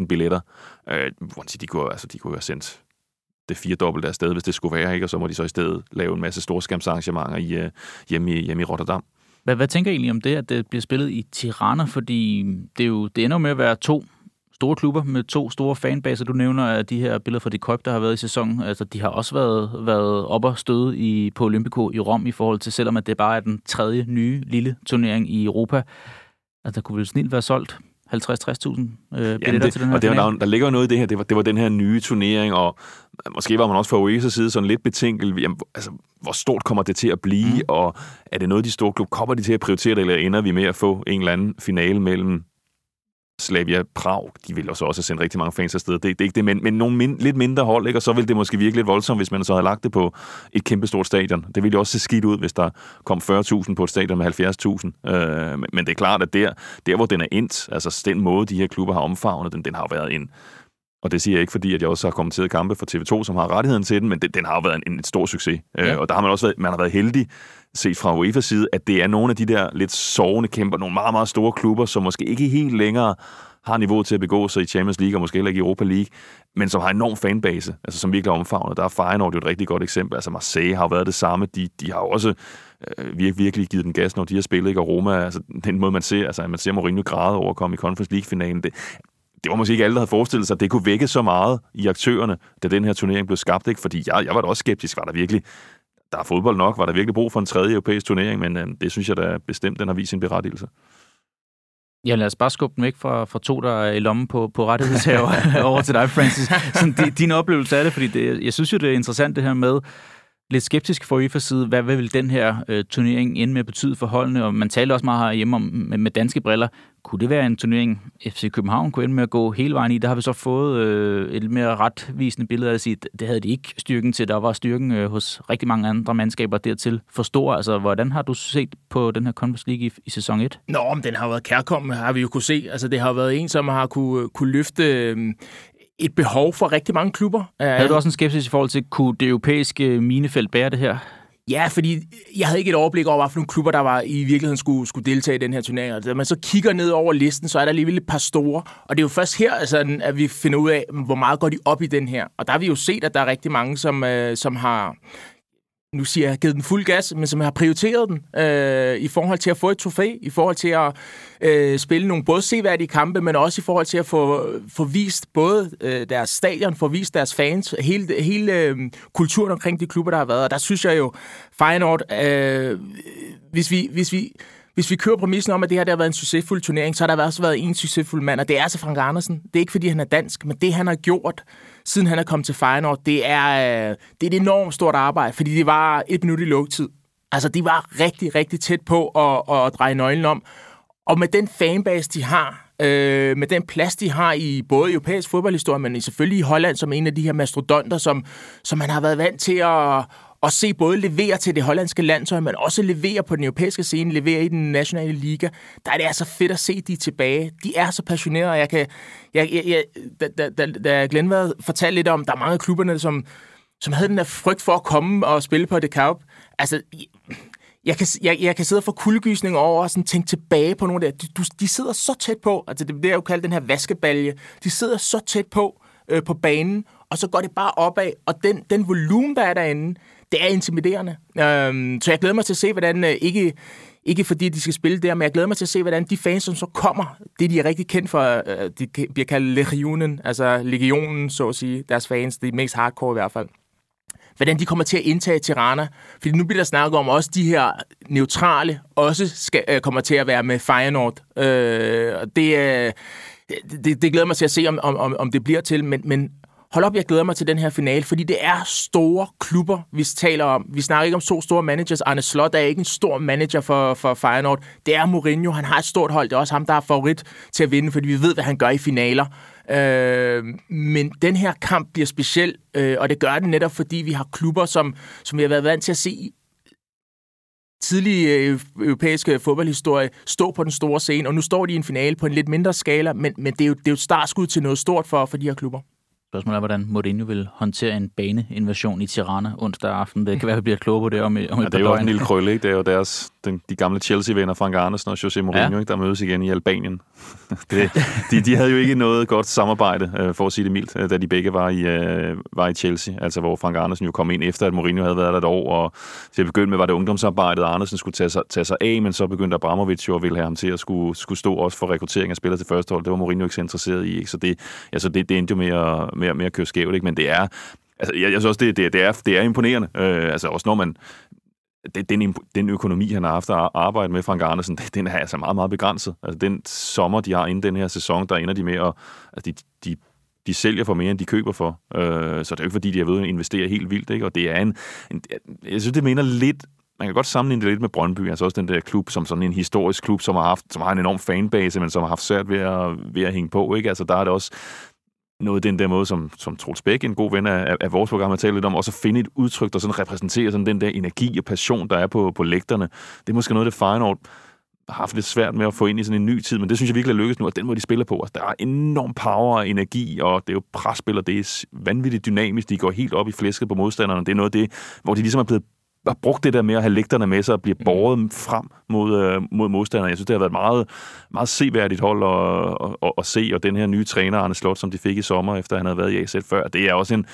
3-4.000 billetter. Øh, de, kunne, altså, de kunne have sendt det fire dobbelt af sted, hvis det skulle være, ikke? og så må de så i stedet lave en masse storskærmsarrangementer i, øh, hjemme, i, hjemme i Rotterdam. Hvad, hvad tænker I egentlig om det, at det bliver spillet i Tirana? Fordi det, er jo, det ender med at være to store klubber med to store fanbaser. Du nævner at de her billeder fra de Køb, der har været i sæsonen. Altså, de har også været, været op og støde i, på Olympico i Rom i forhold til, selvom at det bare er den tredje nye lille turnering i Europa. Altså, der kunne vel snilt være solgt 50-60.000 øh, billetter det, til den her og det, der, der ligger noget i det her. Det var, det var den her nye turnering, og måske var man også fra UEFA's side sådan lidt betænkel. Jamen, altså, hvor stort kommer det til at blive, mm. og er det noget, de store klubber kommer de til at prioritere det, eller ender vi med at få en eller anden finale mellem Slavia Prag, de vil også også sende rigtig mange fans afsted. Det, det er ikke det, men, men nogle min, lidt mindre hold, ikke? og så vil det måske virke lidt voldsomt, hvis man så havde lagt det på et kæmpestort stadion. Det ville jo også se skidt ud, hvis der kom 40.000 på et stadion med 70.000. Øh, men, det er klart, at der, der, hvor den er endt, altså den måde, de her klubber har omfavnet den, den har været en, og det siger jeg ikke, fordi at jeg også har kommenteret kampe for TV2, som har rettigheden til den, men den, den har været en, en stor succes. Øh, ja. Øh, og der har man også været, man har været heldig, set fra UEFA's side, at det er nogle af de der lidt sovende kæmper, nogle meget, meget store klubber, som måske ikke helt længere har niveau til at begå sig i Champions League og måske heller ikke i Europa League, men som har en enorm fanbase, altså som virkelig omfavner. Der er Feyenoord jo et rigtig godt eksempel. Altså Marseille har jo været det samme. De, de har jo også øh, virkelig, virkelig givet den gas, når de har spillet ikke? Og Roma, altså den måde, man ser, altså man ser Mourinho græde over at komme i Conference League-finalen. Det, det var måske ikke alle, der havde forestillet sig, at det kunne vække så meget i aktørerne, da den her turnering blev skabt. Ikke? Fordi jeg, jeg var da også skeptisk. Var der virkelig der er fodbold nok? Var der virkelig brug for en tredje europæisk turnering? Men øh, det synes jeg da bestemt, den har vist sin berettigelse. Ja, lad os bare skubbe dem væk fra, fra to, der er i lommen på, på rettighedshaver over til dig, Francis. Sådan, din oplevelse af det, fordi det, jeg synes jo, det er interessant det her med, lidt skeptisk for UEFA's side. Hvad, hvad vil den her øh, turnering ende med at betyde for holdene? Og man taler også meget herhjemme om, med, med danske briller. Kunne det være en turnering, FC København kunne ende med at gå hele vejen i? Der har vi så fået øh, et mere retvisende billede af at sige, det havde de ikke styrken til. Der var styrken øh, hos rigtig mange andre mandskaber dertil for stor. Altså, hvordan har du set på den her Conference League i, i sæson 1? Nå, men den har været kærkommen, har vi jo kunne se. Altså, det har været en, som har kunne, kunne løfte øhm, et behov for rigtig mange klubber. Havde du også en skepsis i forhold til, kunne det europæiske minefelt bære det her? Ja, fordi jeg havde ikke et overblik over, hvilke klubber, der var i virkeligheden skulle, skulle deltage i den her turnering. Og da man så kigger ned over listen, så er der alligevel et par store. Og det er jo først her, altså, at vi finder ud af, hvor meget går de op i den her. Og der har vi jo set, at der er rigtig mange, som, øh, som har nu siger jeg, givet den fuld gas, men som har prioriteret den øh, i forhold til at få et trofæ, i forhold til at øh, spille nogle både seværdige kampe, men også i forhold til at få, få vist både øh, deres stadion, få vist deres fans, hele, hele øh, kulturen omkring de klubber, der har været. Og der synes jeg jo, Feyenoord, øh, hvis vi, hvis vi hvis vi kører præmissen om, at det her der har været en succesfuld turnering, så har der også været en succesfuld mand, og det er altså Frank Andersen. Det er ikke, fordi han er dansk, men det, han har gjort, siden han er kommet til Feyenoord, det er, øh, det er et enormt stort arbejde, fordi det var et minut i lukketid. Altså, de var rigtig, rigtig tæt på at, at dreje nøglen om. Og med den fanbase, de har, øh, med den plads, de har i både europæisk fodboldhistorie, men selvfølgelig i Holland som en af de her mastodonter, som, som man har været vant til at, og se både levere til det hollandske landshold, men også levere på den europæiske scene, levere i den nationale liga. Der er det altså fedt at se de tilbage. De er så passionerede, jeg kan... Jeg, jeg, jeg, da, da, da, da Glenn fortalt lidt om, der er mange af klubberne, som, som havde den der frygt for at komme og spille på det Cup. Altså, jeg kan, jeg, jeg kan sidde og få kuldegysning over og sådan tænke tilbage på nogle af de, De, de sidder så tæt på, altså det er jo kaldt den her vaskebalje, de sidder så tæt på øh, på banen, og så går det bare opad, og den, den volumen, der er derinde, det er intimiderende. Øhm, så jeg glæder mig til at se, hvordan øh, ikke ikke fordi de skal spille der, men jeg glæder mig til at se, hvordan de fans, som så kommer, det de er rigtig kendt for, øh, de bliver kaldt Legionen, altså legionen, så at sige, deres fans, de er mest hardcore i hvert fald hvordan de kommer til at indtage Tirana. Fordi nu bliver der snakket om, også de her neutrale også skal, øh, kommer til at være med Feyenoord. Øh, det, øh, det, det glæder mig til at se, om, om, om det bliver til. Men, men hold op, jeg glæder mig til den her finale, fordi det er store klubber, vi taler om. Vi snakker ikke om to store managers. Arne Slot er ikke en stor manager for, for Feyenoord. Det er Mourinho, han har et stort hold. Det er også ham, der er favorit til at vinde, fordi vi ved, hvad han gør i finaler. Øh, men den her kamp bliver speciel, øh, og det gør den netop, fordi vi har klubber, som, som vi har været vant til at se tidlige øh, europæiske øh, fodboldhistorie stå på den store scene, og nu står de i en finale på en lidt mindre skala, men, men det, er jo, det er jo et startskud til noget stort for, for de her klubber. Spørgsmålet er, hvordan Mourinho vil håndtere en baneinvasion i Tirana onsdag aften. Det kan være, at vi bliver klogere på det om, om ja, et Det er jo en lille krølle, ikke? Det er jo deres, den, de gamle Chelsea-venner, Frank Arnesen og José Mourinho, ja. ikke? der mødes igen i Albanien. det, de, de havde jo ikke noget godt samarbejde, øh, for at sige det mildt, øh, da de begge var i, øh, var i Chelsea. Altså, hvor Frank Arnesen jo kom ind efter, at Mourinho havde været der et år. Og til at begynde med var det ungdomsarbejdet, Arnesen skulle tage sig, tage sig af, men så begyndte Abramovic jo at ville have ham til at skulle, skulle stå også for rekruttering af spillere til første hold. Det var Mourinho ikke så interesseret i. Ikke? Så det, altså det, det endte jo med at, med, med at køre skævt. Ikke? Men det er, Altså, jeg, jeg synes også, det, det, det, er, det er imponerende. Øh, altså også når man... Det, den, den økonomi, han har haft at arbejde med, Frank Andersen, den er altså meget, meget begrænset. Altså den sommer, de har inden den her sæson, der ender de med at... Altså, de, de, de sælger for mere, end de køber for. Øh, så det er jo ikke, fordi de har ved at investere helt vildt. Ikke? Og det er en, en... Jeg synes, det mener lidt man kan godt sammenligne det lidt med Brøndby, altså også den der klub som sådan en historisk klub, som har haft, som har en enorm fanbase, men som har haft svært ved at, ved at hænge på, ikke? Altså der er det også, noget den der måde, som, som Troels Bæk, en god ven af, af vores program, har talt lidt om, også at finde et udtryk, der sådan repræsenterer sådan den der energi og passion, der er på, på lægterne. Det er måske noget, det Feyenoord har haft lidt svært med at få ind i sådan en ny tid, men det synes jeg virkelig er lykkedes nu, og den måde, de spiller på, altså, der er enorm power og energi, og det er jo presspiller, det er vanvittigt dynamisk, de går helt op i flæsket på modstanderne, det er noget af det, hvor de ligesom er blevet har brugt det der med at have lægterne med sig og blive mm. båret frem mod, øh, mod modstanderne. Jeg synes, det har været et meget, meget seværdigt hold at, at, at, se, og den her nye træner, Arne Slot, som de fik i sommer, efter han havde været i AZ før, det er også en,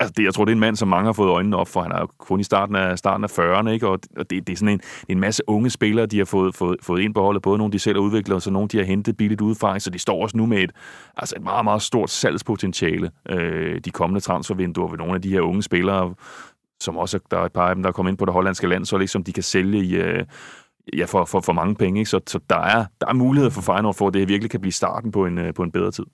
Altså, det, jeg tror, det er en mand, som mange har fået øjnene op for. Han er jo kun i starten af, starten af 40'erne, ikke? og det, det er sådan en, en masse unge spillere, de har fået, fået, fået ind på holdet. Både nogle, de selv har udviklet, og så nogle, de har hentet billigt udefra. Så de står også nu med et, altså et meget, meget stort salgspotentiale øh, de kommende transfervinduer ved nogle af de her unge spillere, som også der er et par af dem, der er kommet ind på det hollandske land, så ligesom de kan sælge i, øh, ja, for, for, for mange penge. Ikke? Så, så der, er, der er mulighed for Feyenoord for, at det virkelig kan blive starten på en, øh, på en bedre tid.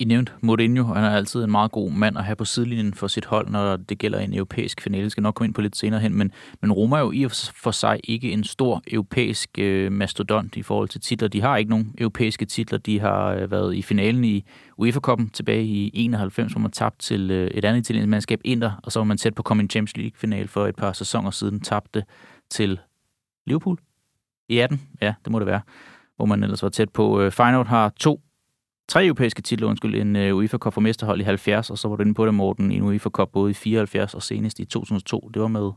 I nævnte Mourinho, han er altid en meget god mand at have på sidelinjen for sit hold, når det gælder en europæisk finale. Det skal nok komme ind på lidt senere hen, men, men Roma er jo i og for sig ikke en stor europæisk øh, mastodont i forhold til titler. De har ikke nogen europæiske titler. De har øh, været i finalen i UEFA-koppen tilbage i 91, hvor man tabte til øh, et andet italiensk mandskab, Inter, og så var man tæt på at komme i en Champions League-final for et par sæsoner siden, tabte til Liverpool i 18. Ja, det må det være hvor man ellers var tæt på. Øh, Feyenoord har to tre europæiske titler, undskyld, en uh, UEFA Cup for mesterhold i 70, og så var du inde på det, Morten, en UEFA Cup både i 74 og senest i 2002. Det var med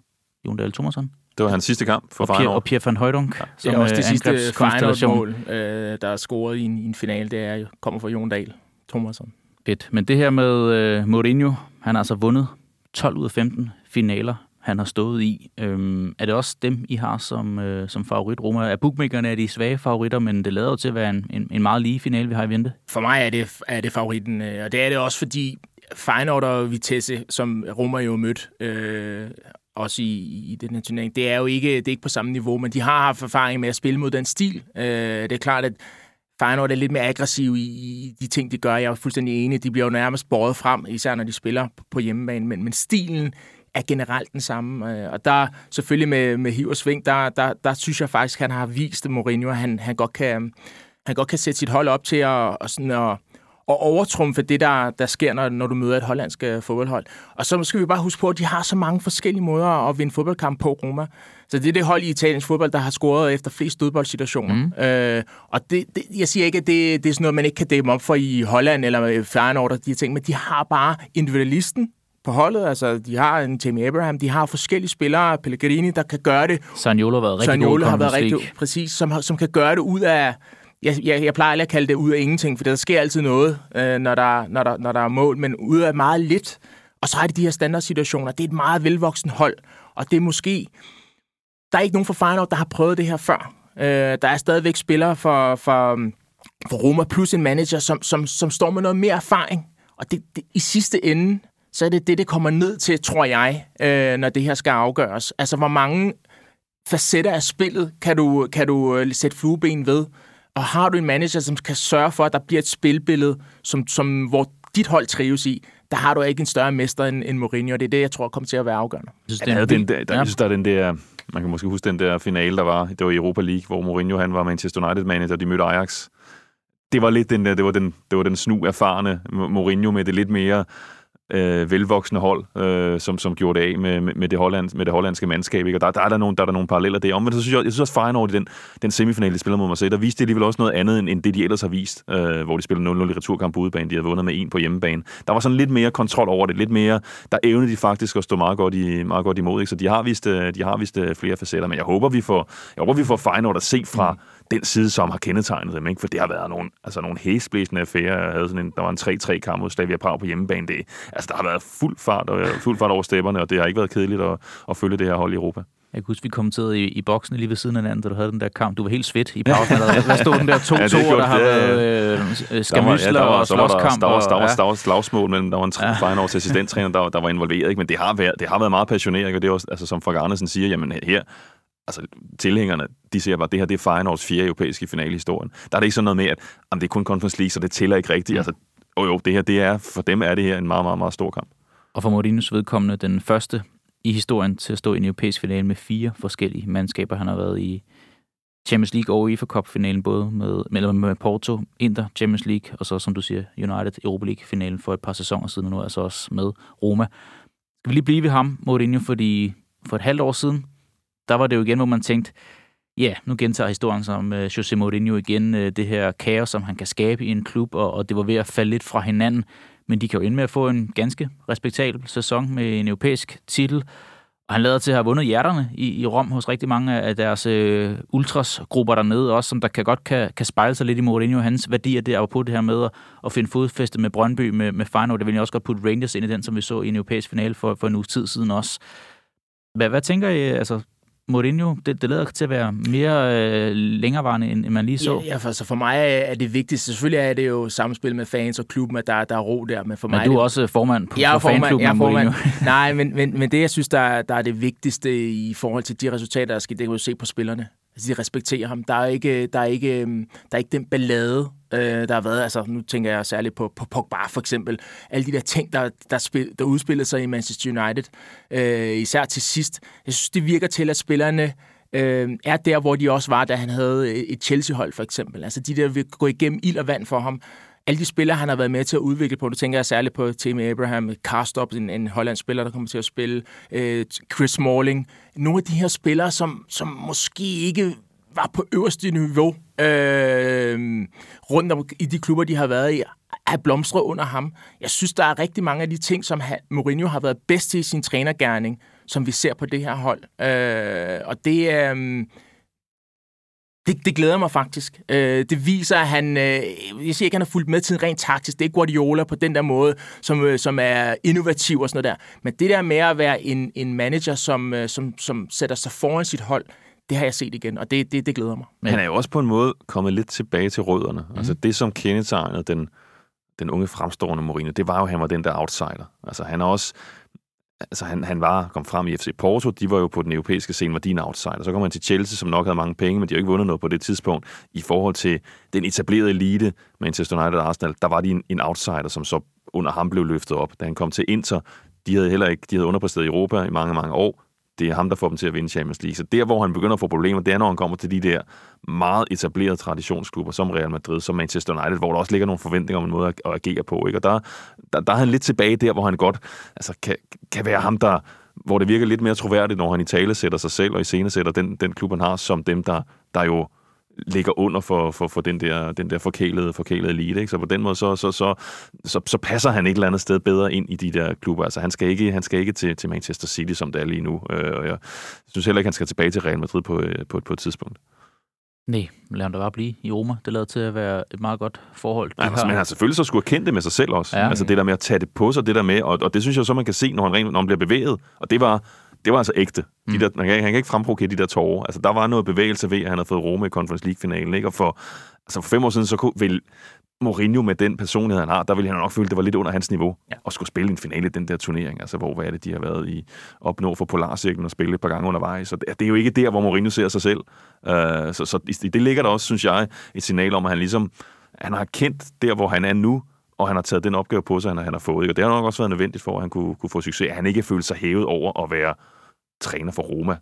Jon Dahl Thomasson. Det var hans sidste kamp for og Pierre, og Pierre van Højdunk. Ja. Som, det er også det sidste Feyenoord-mål, øh, der er scoret i en, i en finale. Det er, kommer fra Jon Dahl Thomasson. Fedt. Men det her med uh, Mourinho, han har altså vundet 12 ud af 15 finaler han har stået i. Øhm, er det også dem, I har som, øh, som favorit, Roma? Er bookmakerne er de svage favoritter, men det lader jo til at være en, en, en meget lige finale, vi har i vente? For mig er det, er det favoritten, øh, og det er det også, fordi Feyenoord og Vitesse, som Roma jo mødt, øh, også i, i den her turnering, det er jo ikke, det er ikke på samme niveau, men de har haft erfaring med at spille mod den stil. Øh, det er klart, at Feyenoord er lidt mere aggressiv i, i de ting, de gør. Jeg er fuldstændig enig. De bliver jo nærmest båret frem, især når de spiller på hjemmebane. Men, men stilen er generelt den samme. Øh, og der selvfølgelig med, med hiv og sving, der, der, der synes jeg faktisk, han har vist Mourinho, at han, han, godt kan, han godt kan sætte sit hold op til at, og sådan at, at overtrumfe det, der, der sker, når, når du møder et hollandsk øh, fodboldhold. Og så skal vi bare huske på, at de har så mange forskellige måder at vinde fodboldkamp på, Roma. Så det er det hold i italiensk fodbold, der har scoret efter flest dødboldsituationer. Mm. Øh, og det, det, jeg siger ikke, at det, det er sådan noget, man ikke kan dæmme op for i Holland eller Feyenoord og de ting, men de har bare individualisten, på holdet. Altså, de har en Jamie Abraham, de har forskellige spillere, Pellegrini, der kan gøre det. Saniolo har været rigtig Saniolo god har været rigtig, præcis, som, som kan gøre det ud af, jeg, jeg, jeg plejer aldrig at kalde det ud af ingenting, for der sker altid noget, øh, når, der, når, der, når der er mål, men ud af meget lidt. Og så har de de her standardsituationer. Det er et meget velvoksen hold, og det er måske der er ikke nogen fra Feyenoord, der har prøvet det her før. Øh, der er stadigvæk spillere for, for, for Roma, plus en manager, som, som, som står med noget mere erfaring. Og det, det, i sidste ende, så er det det, det kommer ned til, tror jeg, øh, når det her skal afgøres. Altså, hvor mange facetter af spillet kan du, kan du øh, sætte flueben ved? Og har du en manager, som kan sørge for, at der bliver et spilbillede, som, som, hvor dit hold trives i, der har du ikke en større mester end, end Mourinho, og det er det, jeg tror kommer til at være afgørende. Jeg synes, det er den der, der, jeg synes, der er den der, man kan måske huske den der finale, der var, det var i Europa League, hvor Mourinho han var Manchester United manager, og de mødte Ajax. Det var lidt den der, det var den, det var den snu erfarne Mourinho med det lidt mere øh, velvoksne hold, øh, som, som gjorde det af med, med, det, holland, med det hollandske mandskab. Ikke? Og der, der, er der, nogle, der er der nogle paralleller der. Men så synes jeg, jeg synes også, Feyenoord i den, den semifinale, de spiller mod Marseille, der viste de alligevel også noget andet, end, end det, de ellers har vist, øh, hvor de spillede 0-0 i returkamp på udebane. De havde vundet med en på hjemmebane. Der var sådan lidt mere kontrol over det, lidt mere, der evnede de faktisk at stå meget godt, i, meget godt imod. Ikke? Så de har vist, øh, de har vist øh, flere facetter, men jeg håber, vi får, jeg håber, vi får Feyenoord at se fra, mm den side, som har kendetegnet dem, ikke? for det har været nogle, altså nogle hæsblæsende affærer. Jeg havde sådan en, der var en 3-3-kamp mod Slavia Prag på hjemmebane. Det, altså, der har været fuld fart, og, fuld fart over stepperne, og det har ikke været kedeligt at, at følge det her hold i Europa. Jeg kan huske, vi kommenterede i, i boksen lige ved siden af hinanden, da du havde den der kamp. Du var helt svedt i pausen. Hvad stod den der 2-2, ja, der har været øh, skamysler ja, og slåskamp? Der var, der, var, der, var, der var slagsmål mellem, der var en ja. Feyenoords assistenttræner, der, der var involveret, ikke? men det har været, det har været meget passioneret, og det er også, altså, som Frank Andersen siger, jamen her, altså tilhængerne, de siger bare, at det her det er Feyenoords fjerde europæiske finale i historien. Der er det ikke sådan noget med, at jamen, det er kun Conference League, så det tæller ikke rigtigt. Mm. Altså, jo, jo, det her, det er, for dem er det her en meget, meget, meget stor kamp. Og for Mourinho's vedkommende den første i historien til at stå i en europæisk finale med fire forskellige mandskaber. Han har været i Champions League og UEFA Cup-finalen, både med, med, med Porto, Inter, Champions League, og så, som du siger, United Europa League-finalen for et par sæsoner siden, og nu altså også med Roma. Skal vi lige blive ved ham, Mourinho, fordi for et halvt år siden, der var det jo igen, hvor man tænkte, ja, yeah, nu gentager historien som øh, Jose Mourinho igen, øh, det her kaos, som han kan skabe i en klub, og, og det var ved at falde lidt fra hinanden. Men de kan jo ende med at få en ganske respektabel sæson med en europæisk titel. Og han lader til at have vundet hjerterne i, i Rom hos rigtig mange af deres øh, ultrasgrupper dernede, også som der kan godt kan, kan spejle sig lidt i Mourinho hans værdier der, på det her med at, at finde fodfæste med Brøndby, med, med Feyenoord. Det vil jeg også godt putte Rangers ind i den, som vi så i en europæisk finale for, for en uge tid siden også. Hvad, hvad tænker I? Øh, altså, Mourinho, det, det lader til at være mere øh, længerevarende, end, end man lige så. Ja, ja for, så for mig er det vigtigste. Selvfølgelig er det jo samspil med fans og klubben, at der, der er ro der. Men, for men mig du er det, også formand på, jeg er for formand, fanklubben jeg er formand. Nej, men, men, men det, jeg synes, der, der er det vigtigste i forhold til de resultater, der skal, det kan du se på spillerne. Altså, de respekterer ham. Der er ikke, der er ikke, øhm, der er ikke den ballade, øh, der har været. Altså, nu tænker jeg særligt på, på Pogba for eksempel. Alle de der ting, der, der, spil, der udspillede sig i Manchester United, øh, især til sidst. Jeg synes, det virker til, at spillerne øh, er der, hvor de også var, da han havde øh, et Chelsea-hold for eksempel. Altså de der vil gå igennem ild og vand for ham. Alle de spillere, han har været med til at udvikle på, det tænker jeg særligt på Tim Abraham, Karstop, en, en hollandsk spiller, der kommer til at spille, øh, Chris Smalling. Nogle af de her spillere, som, som måske ikke var på øverste niveau øh, rundt om i de klubber, de har været i, er blomstret under ham. Jeg synes, der er rigtig mange af de ting, som Mourinho har været bedst til i sin trænergærning, som vi ser på det her hold. Øh, og det er... Øh, det, det glæder mig faktisk. Øh, det viser, at han... Øh, jeg siger ikke, at han har fulgt med tiden rent taktisk. Det er Guardiola på den der måde, som, øh, som er innovativ og sådan noget der. Men det der med at være en, en manager, som, øh, som, som sætter sig foran sit hold, det har jeg set igen, og det, det, det glæder mig. Men han er jo også på en måde kommet lidt tilbage til rødderne. Mm. Altså det, som kendetegnede den, den unge fremstående Mourinho, det var jo, at han var den der outsider. Altså han er også altså han, han var kom frem i FC Porto, de var jo på den europæiske scene, var din outsider. Så kom han til Chelsea, som nok havde mange penge, men de har ikke vundet noget på det tidspunkt. I forhold til den etablerede elite, Manchester United og Arsenal, der var de en, en outsider, som så under ham blev løftet op. Da han kom til Inter, de havde heller ikke, de havde underpræsteret i Europa i mange, mange år det er ham, der får dem til at vinde Champions League. Så der, hvor han begynder at få problemer, det er, når han kommer til de der meget etablerede traditionsklubber, som Real Madrid, som Manchester United, hvor der også ligger nogle forventninger om en måde at, at agere på. Ikke? Og der, der, der er han lidt tilbage der, hvor han godt altså, kan, kan være ham, der hvor det virker lidt mere troværdigt, når han i tale sætter sig selv og i scene sætter den, den klub, han har, som dem, der, der jo ligger under for, for, for den der, den der forkælede, forkælede elite. Ikke? Så på den måde, så, så, så, så, så passer han et eller andet sted bedre ind i de der klubber. Altså, han skal ikke, han skal ikke til, til Manchester City, som det er lige nu. Øh, og jeg synes heller ikke, han skal tilbage til Real Madrid på, øh, på, på et tidspunkt. Nej, lad ham da bare blive i Roma. Det lader til at være et meget godt forhold. Ja, altså, men han har selvfølgelig så skulle kendt det med sig selv også. Ja. Altså det der med at tage det på sig, det der med, og, og det synes jeg så, man kan se, når han, når han bliver bevæget. Og det var det var altså ægte. De mm. der, han, kan, han kan ikke fremprovokere de der tårer. Altså, der var noget bevægelse ved, at han havde fået Roma i Conference League-finalen. Ikke? Og for, altså, for fem år siden, så kunne, ville Mourinho med den personlighed, han har, der ville han nok føle, det var lidt under hans niveau ja. at skulle spille en finale i den der turnering. Altså, hvor hvad er det, de har været i opnå for Polarcirklen og spille et par gange undervejs. Så det, det er jo ikke der, hvor Mourinho ser sig selv. Uh, så, så i det ligger der også, synes jeg, et signal om, at han ligesom han har kendt der, hvor han er nu, og han har taget den opgave på sig, han, han har fået. Og det har nok også været nødvendigt for, at han kunne, kunne få succes. Han ikke følte sig hævet over at være træner for Roma.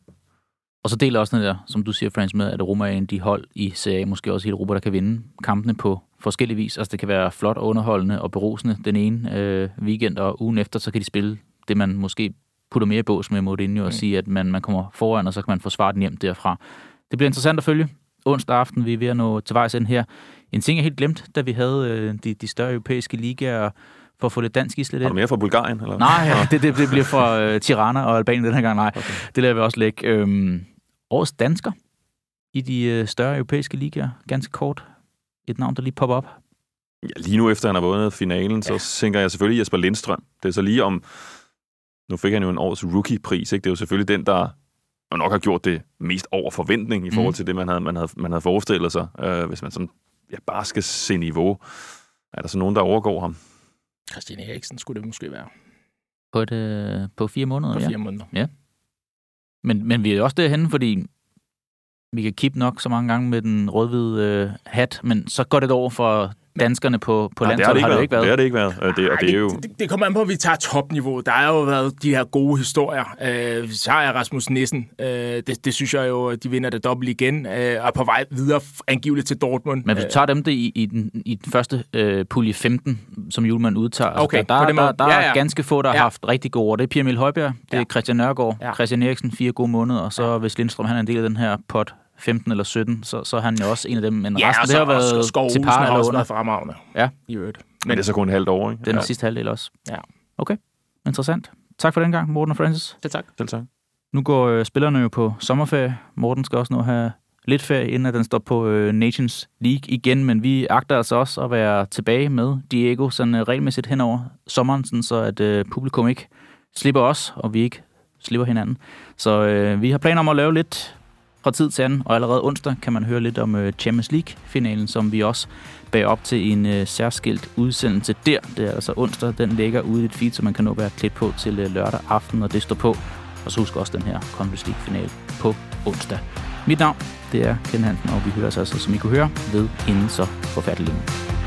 Og så deler også den der, som du siger, Frans, med, at Roma er en af de hold i Serie måske også hele Europa, der kan vinde kampene på forskellige vis. Altså det kan være flot og underholdende og berusende den ene øh, weekend, og ugen efter, så kan de spille det, man måske putter mere i bås med Mourinho, og mm. sige, at man, man kommer foran, og så kan man forsvare den hjem derfra. Det bliver interessant at følge. Onsdag aften, vi er ved at nå til vejs ind her. En ting, jeg helt glemt, da vi havde øh, de, de større europæiske ligaer, for at få lidt dansk is lidt ind. du mere fra Bulgarien? Eller? Nej, ja, det, det, det bliver fra øh, Tirana og Albanien den her gang. Nej, okay. det lader vi også lægge. Øhm, årets dansker i de øh, større europæiske ligaer. Ganske kort. Et navn, der lige popper op. Ja, lige nu efter han har vundet finalen, ja. så tænker jeg selvfølgelig Jesper Lindstrøm. Det er så lige om... Nu fik han jo en års rookie-pris. Ikke? Det er jo selvfølgelig den, der nok har gjort det mest over forventning i forhold mm. til det, man havde, man havde, man havde forestillet sig. Øh, hvis man sådan, ja, bare skal se niveau. Er der så nogen, der overgår ham? Christian Eriksen skulle det måske være. På, et, øh, på fire måneder? På fire ja. måneder. Ja. Men, men vi er også derhen, fordi vi kan kippe nok så mange gange med den rødhvide øh, hat, men så går det over for danskerne på, på landsholdet, har det ikke været. Det har det ikke været. Det, og det, er jo... det, det kommer an på, at vi tager topniveau. Der har jo været de her gode historier. Øh, så har jeg Rasmus Nissen. Øh, det, det synes jeg jo, de vinder det dobbelt igen, øh, og på vej videre angiveligt til Dortmund. Men hvis du tager dem det i, i, den, i den første øh, pulje 15, som Julemand udtager, altså, okay, der, der, der, der ja, ja. er ganske få, der ja. har haft rigtig gode år. Det er Pierre Emil Højbjerg, det er ja. Christian Nørgaard, ja. Christian Eriksen, fire gode måneder, og så ja. hvis Lindstrøm han er en del af den her pot 15 eller 17, så, så er han jo også en af dem. Men ja, resten, det har været Skov til par eller under. fremragende. Ja. I øvrigt. Men, Men det er så kun en halvt år, ikke? Den ja. sidste halvdel også. Ja. Okay, interessant. Tak for den gang, Morten og Francis. Selv tak. Selv tak. Nu går øh, spillerne jo på sommerferie. Morten skal også nu have lidt ferie, inden at den står på øh, Nations League igen, men vi agter altså også at være tilbage med Diego sådan øh, regelmæssigt hen over sommeren, sådan, så at øh, publikum ikke slipper os, og vi ikke slipper hinanden. Så øh, vi har planer om at lave lidt fra tid til anden, og allerede onsdag kan man høre lidt om øh, Champions League-finalen, som vi også bag op til en øh, særskilt udsendelse der. Det er altså onsdag, den ligger ude i et feed, så man kan nå være klædt på til øh, lørdag aften, når det står på. Og så husk også den her Conference League-finale på onsdag. Mit navn, det er Ken Hansen, og vi hører os altså, som I kunne høre, ved inden så forfærdeligt.